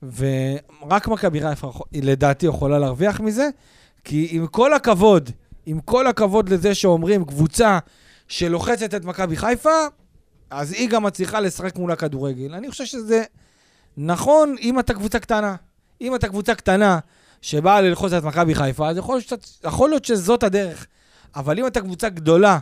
ורק מכבי חיפה לדעתי יכולה להרוויח מזה, כי עם כל הכבוד, עם כל הכבוד לזה שאומרים קבוצה שלוחצת את מכבי חיפה, אז היא גם מצליחה לשחק מול הכדורגל. אני חושב שזה נכון אם אתה קבוצה קטנה. אם אתה קבוצה קטנה שבאה ללחוץ את מכבי חיפה, אז יכול להיות, יכול להיות שזאת הדרך. אבל אם אתה קבוצה גדולה,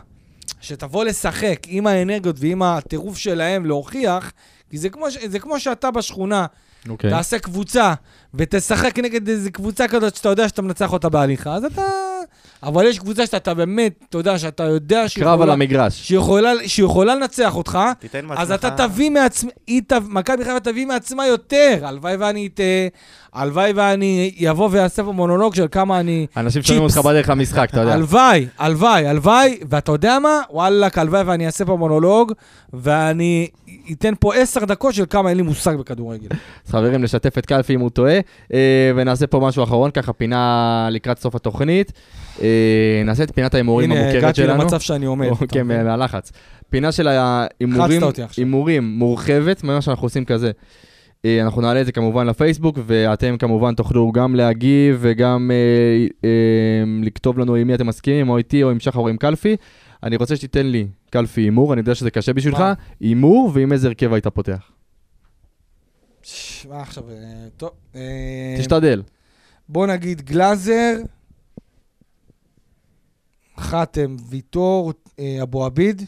שתבוא לשחק עם האנרגיות ועם הטירוף שלהם להוכיח, כי זה כמו, זה כמו שאתה בשכונה, אוקיי. תעשה קבוצה ותשחק נגד איזה קבוצה כזאת שאתה יודע שאתה מנצח אותה בהליכה, אז אתה... אבל יש קבוצה שאתה באמת, אתה יודע, שאתה יודע שהיא קרב על המגרש. שיכולה, שיכולה לנצח אותך, תיתן מעצמך... אז אתה תביא מעצמך, מכבי חיפה תביא מעצמה יותר. הלוואי ואני אטעה, הלוואי ואני יבוא ויעשה פה מונולוג של כמה אני... אנשים שומעים אותך. בדרך למשחק, אתה יודע. הלוואי, הלוואי, הלוואי, ואתה יודע מה? וואלכ, הלוואי ואני אעשה פה מונולוג, ואני אתן פה עשר דקות של כמה אין לי מושג בכדורגל. אז חברים, לשתף את קלפי אם הוא טועה, אה, ונעשה פה משהו אחרון, ככה פינה לקראת סוף התוכנית. אה, נעשה את פינת ההימורים הנה, המוכרת הגעתי שלנו. למצב שאני עומד. כן? מהלחץ. פינה של ההימורים, מורחבת, מה שאנחנו עושים כזה. אה, אנחנו נעלה את זה כמובן לפייסבוק, ואתם כמובן תוכלו גם להגיב וגם אה, אה, לכתוב לנו עם מי אתם מסכימים, או איתי או עם שחר או עם קלפי. אני רוצה שתיתן לי, קלפי, הימור, אני יודע שזה קשה בשבילך? הימור ועם איזה הרכב היית פותח. מה עכשיו? אה, טוב. אה, תשתדל. בוא נגיד גלאזר, חתם, ויטור, אה, אבו עביד,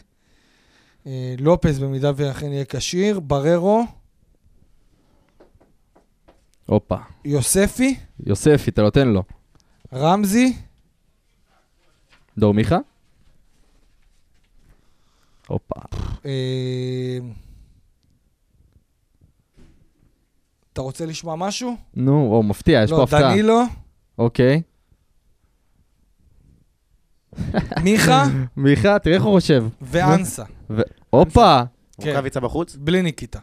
לופס במידה ואכן יהיה כשיר, בררו, הופה. יוספי, יוספי, אתה נותן לו. רמזי, דור מיכה? הופה. אה, אתה רוצה לשמוע משהו? נו, או, מפתיע, יש פה לא, הפתעה. דנילו, אוקיי. מיכה מיכה, תראה איך הוא חושב. ואנסה. הופה! כן. רוקאביצה בחוץ? בלי ניקיטה.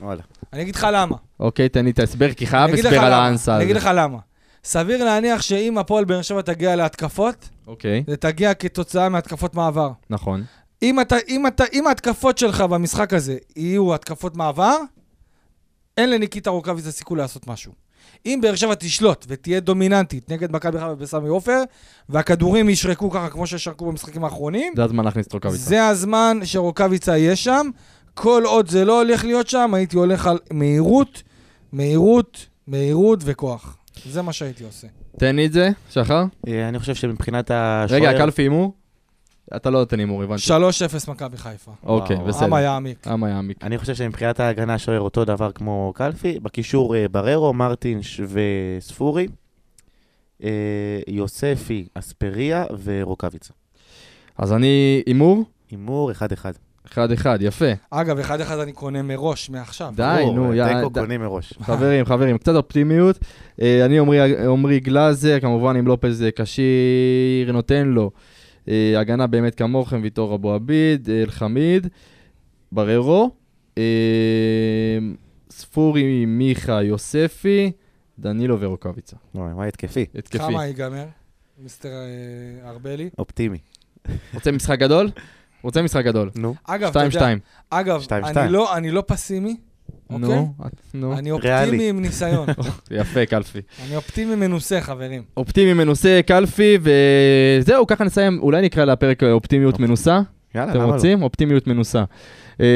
וואלה. אני אגיד לך למה. אוקיי, תן לי את ההסבר, כי חייב אני אגיד לך הסבר על למה. האנסה אני אגיד. לך למה. סביר להניח שאם הפועל באר שבע תגיע להתקפות, אוקיי, זה תגיע כתוצאה מהתקפות מעבר. נכון. אם, אתה, אם, אתה, אם ההתקפות שלך במשחק הזה יהיו התקפות מעבר, אין לניקיטה רוקאביצה סיכוי לעשות משהו. אם באר שבע תשלוט ותהיה דומיננטית נגד מכבי חיפה בסמי עופר, והכדורים ישרקו ככה כמו ששרקו במשחקים האחרונים, זה הזמן להכניס את רוקאביצה. זה הזמן שרוקאביצה יהיה שם. כל עוד זה לא הולך להיות שם, הייתי הולך על מהירות, מהירות, מהירות וכוח. זה מה שהייתי עושה. תן לי את זה, שחר. אה, אני חושב שמבחינת השוער... רגע, קלפי הימור? אתה לא נותן הימור, הבנתי. 3-0 מכבי חיפה. אוקיי, וואו. בסדר. עם יעמיק. עם יעמיק. אני חושב שמבחינת ההגנה השוער אותו דבר כמו קלפי. בקישור אה, בררו, מרטינש וספורי. אה, יוספי, אספריה ורוקאביצה. אז אני הימור? הימור 1-1. אחד אחד, יפה. אגב, אחד אחד אני קונה מראש, מעכשיו. די, נו, אה, יאללה. תיקו קונים מראש. חברים, חברים, קצת אופטימיות. אני עמרי- גלאזר, כמובן עם לופז כשיר, נותן לו. אה, הגנה באמת כמוכם, ויטור אבו עביד, אלחמיד, בררו, אה, ספורי, מיכה, יוספי, דנילו ורוקאביצה. וואי, וואי, התקפי. התקפי. כמה ייגמר? מיסטר אה, ארבלי. אופטימי. רוצה משחק גדול? רוצה משחק גדול. נו. אגב, אתה יודע, 2-2. אגב, שתיים, אני שתיים. לא- אני לא פסימי? נו, את- נו. אני. אופטימי עם ניסיון. יפה, קלפי. אני אופטימי מנוסה, חברים. אופטימי מנוסה, קלפי, וזהו, ככה נסיים. אולי נקרא לפרק אה, אופטימיות אופטימי. מנוסה? יאללה, אתם למה לא? רוצים? אופטימיות מנוסה. אה,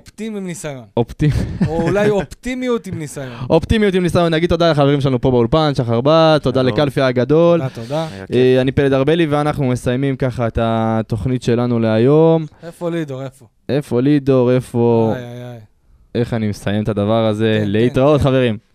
אופטימי עם ניסיון. אופטימי. או אולי אופטימיות עם ניסיון. אופטימיות עם ניסיון, נגיד תודה לחברים שלנו פה באולפן, שחר בת, תודה. לקלפי הגדול. תודה, תודה. אה, אני פלד ארבלי, ואנחנו מסיימים ככה את התוכנית שלנו להיום. איפה לידור, איפה? איפה לידור, איפה... איי, איי, איי. איך אני מסיים את הדבר הזה? כן, להתראות, כן. חברים.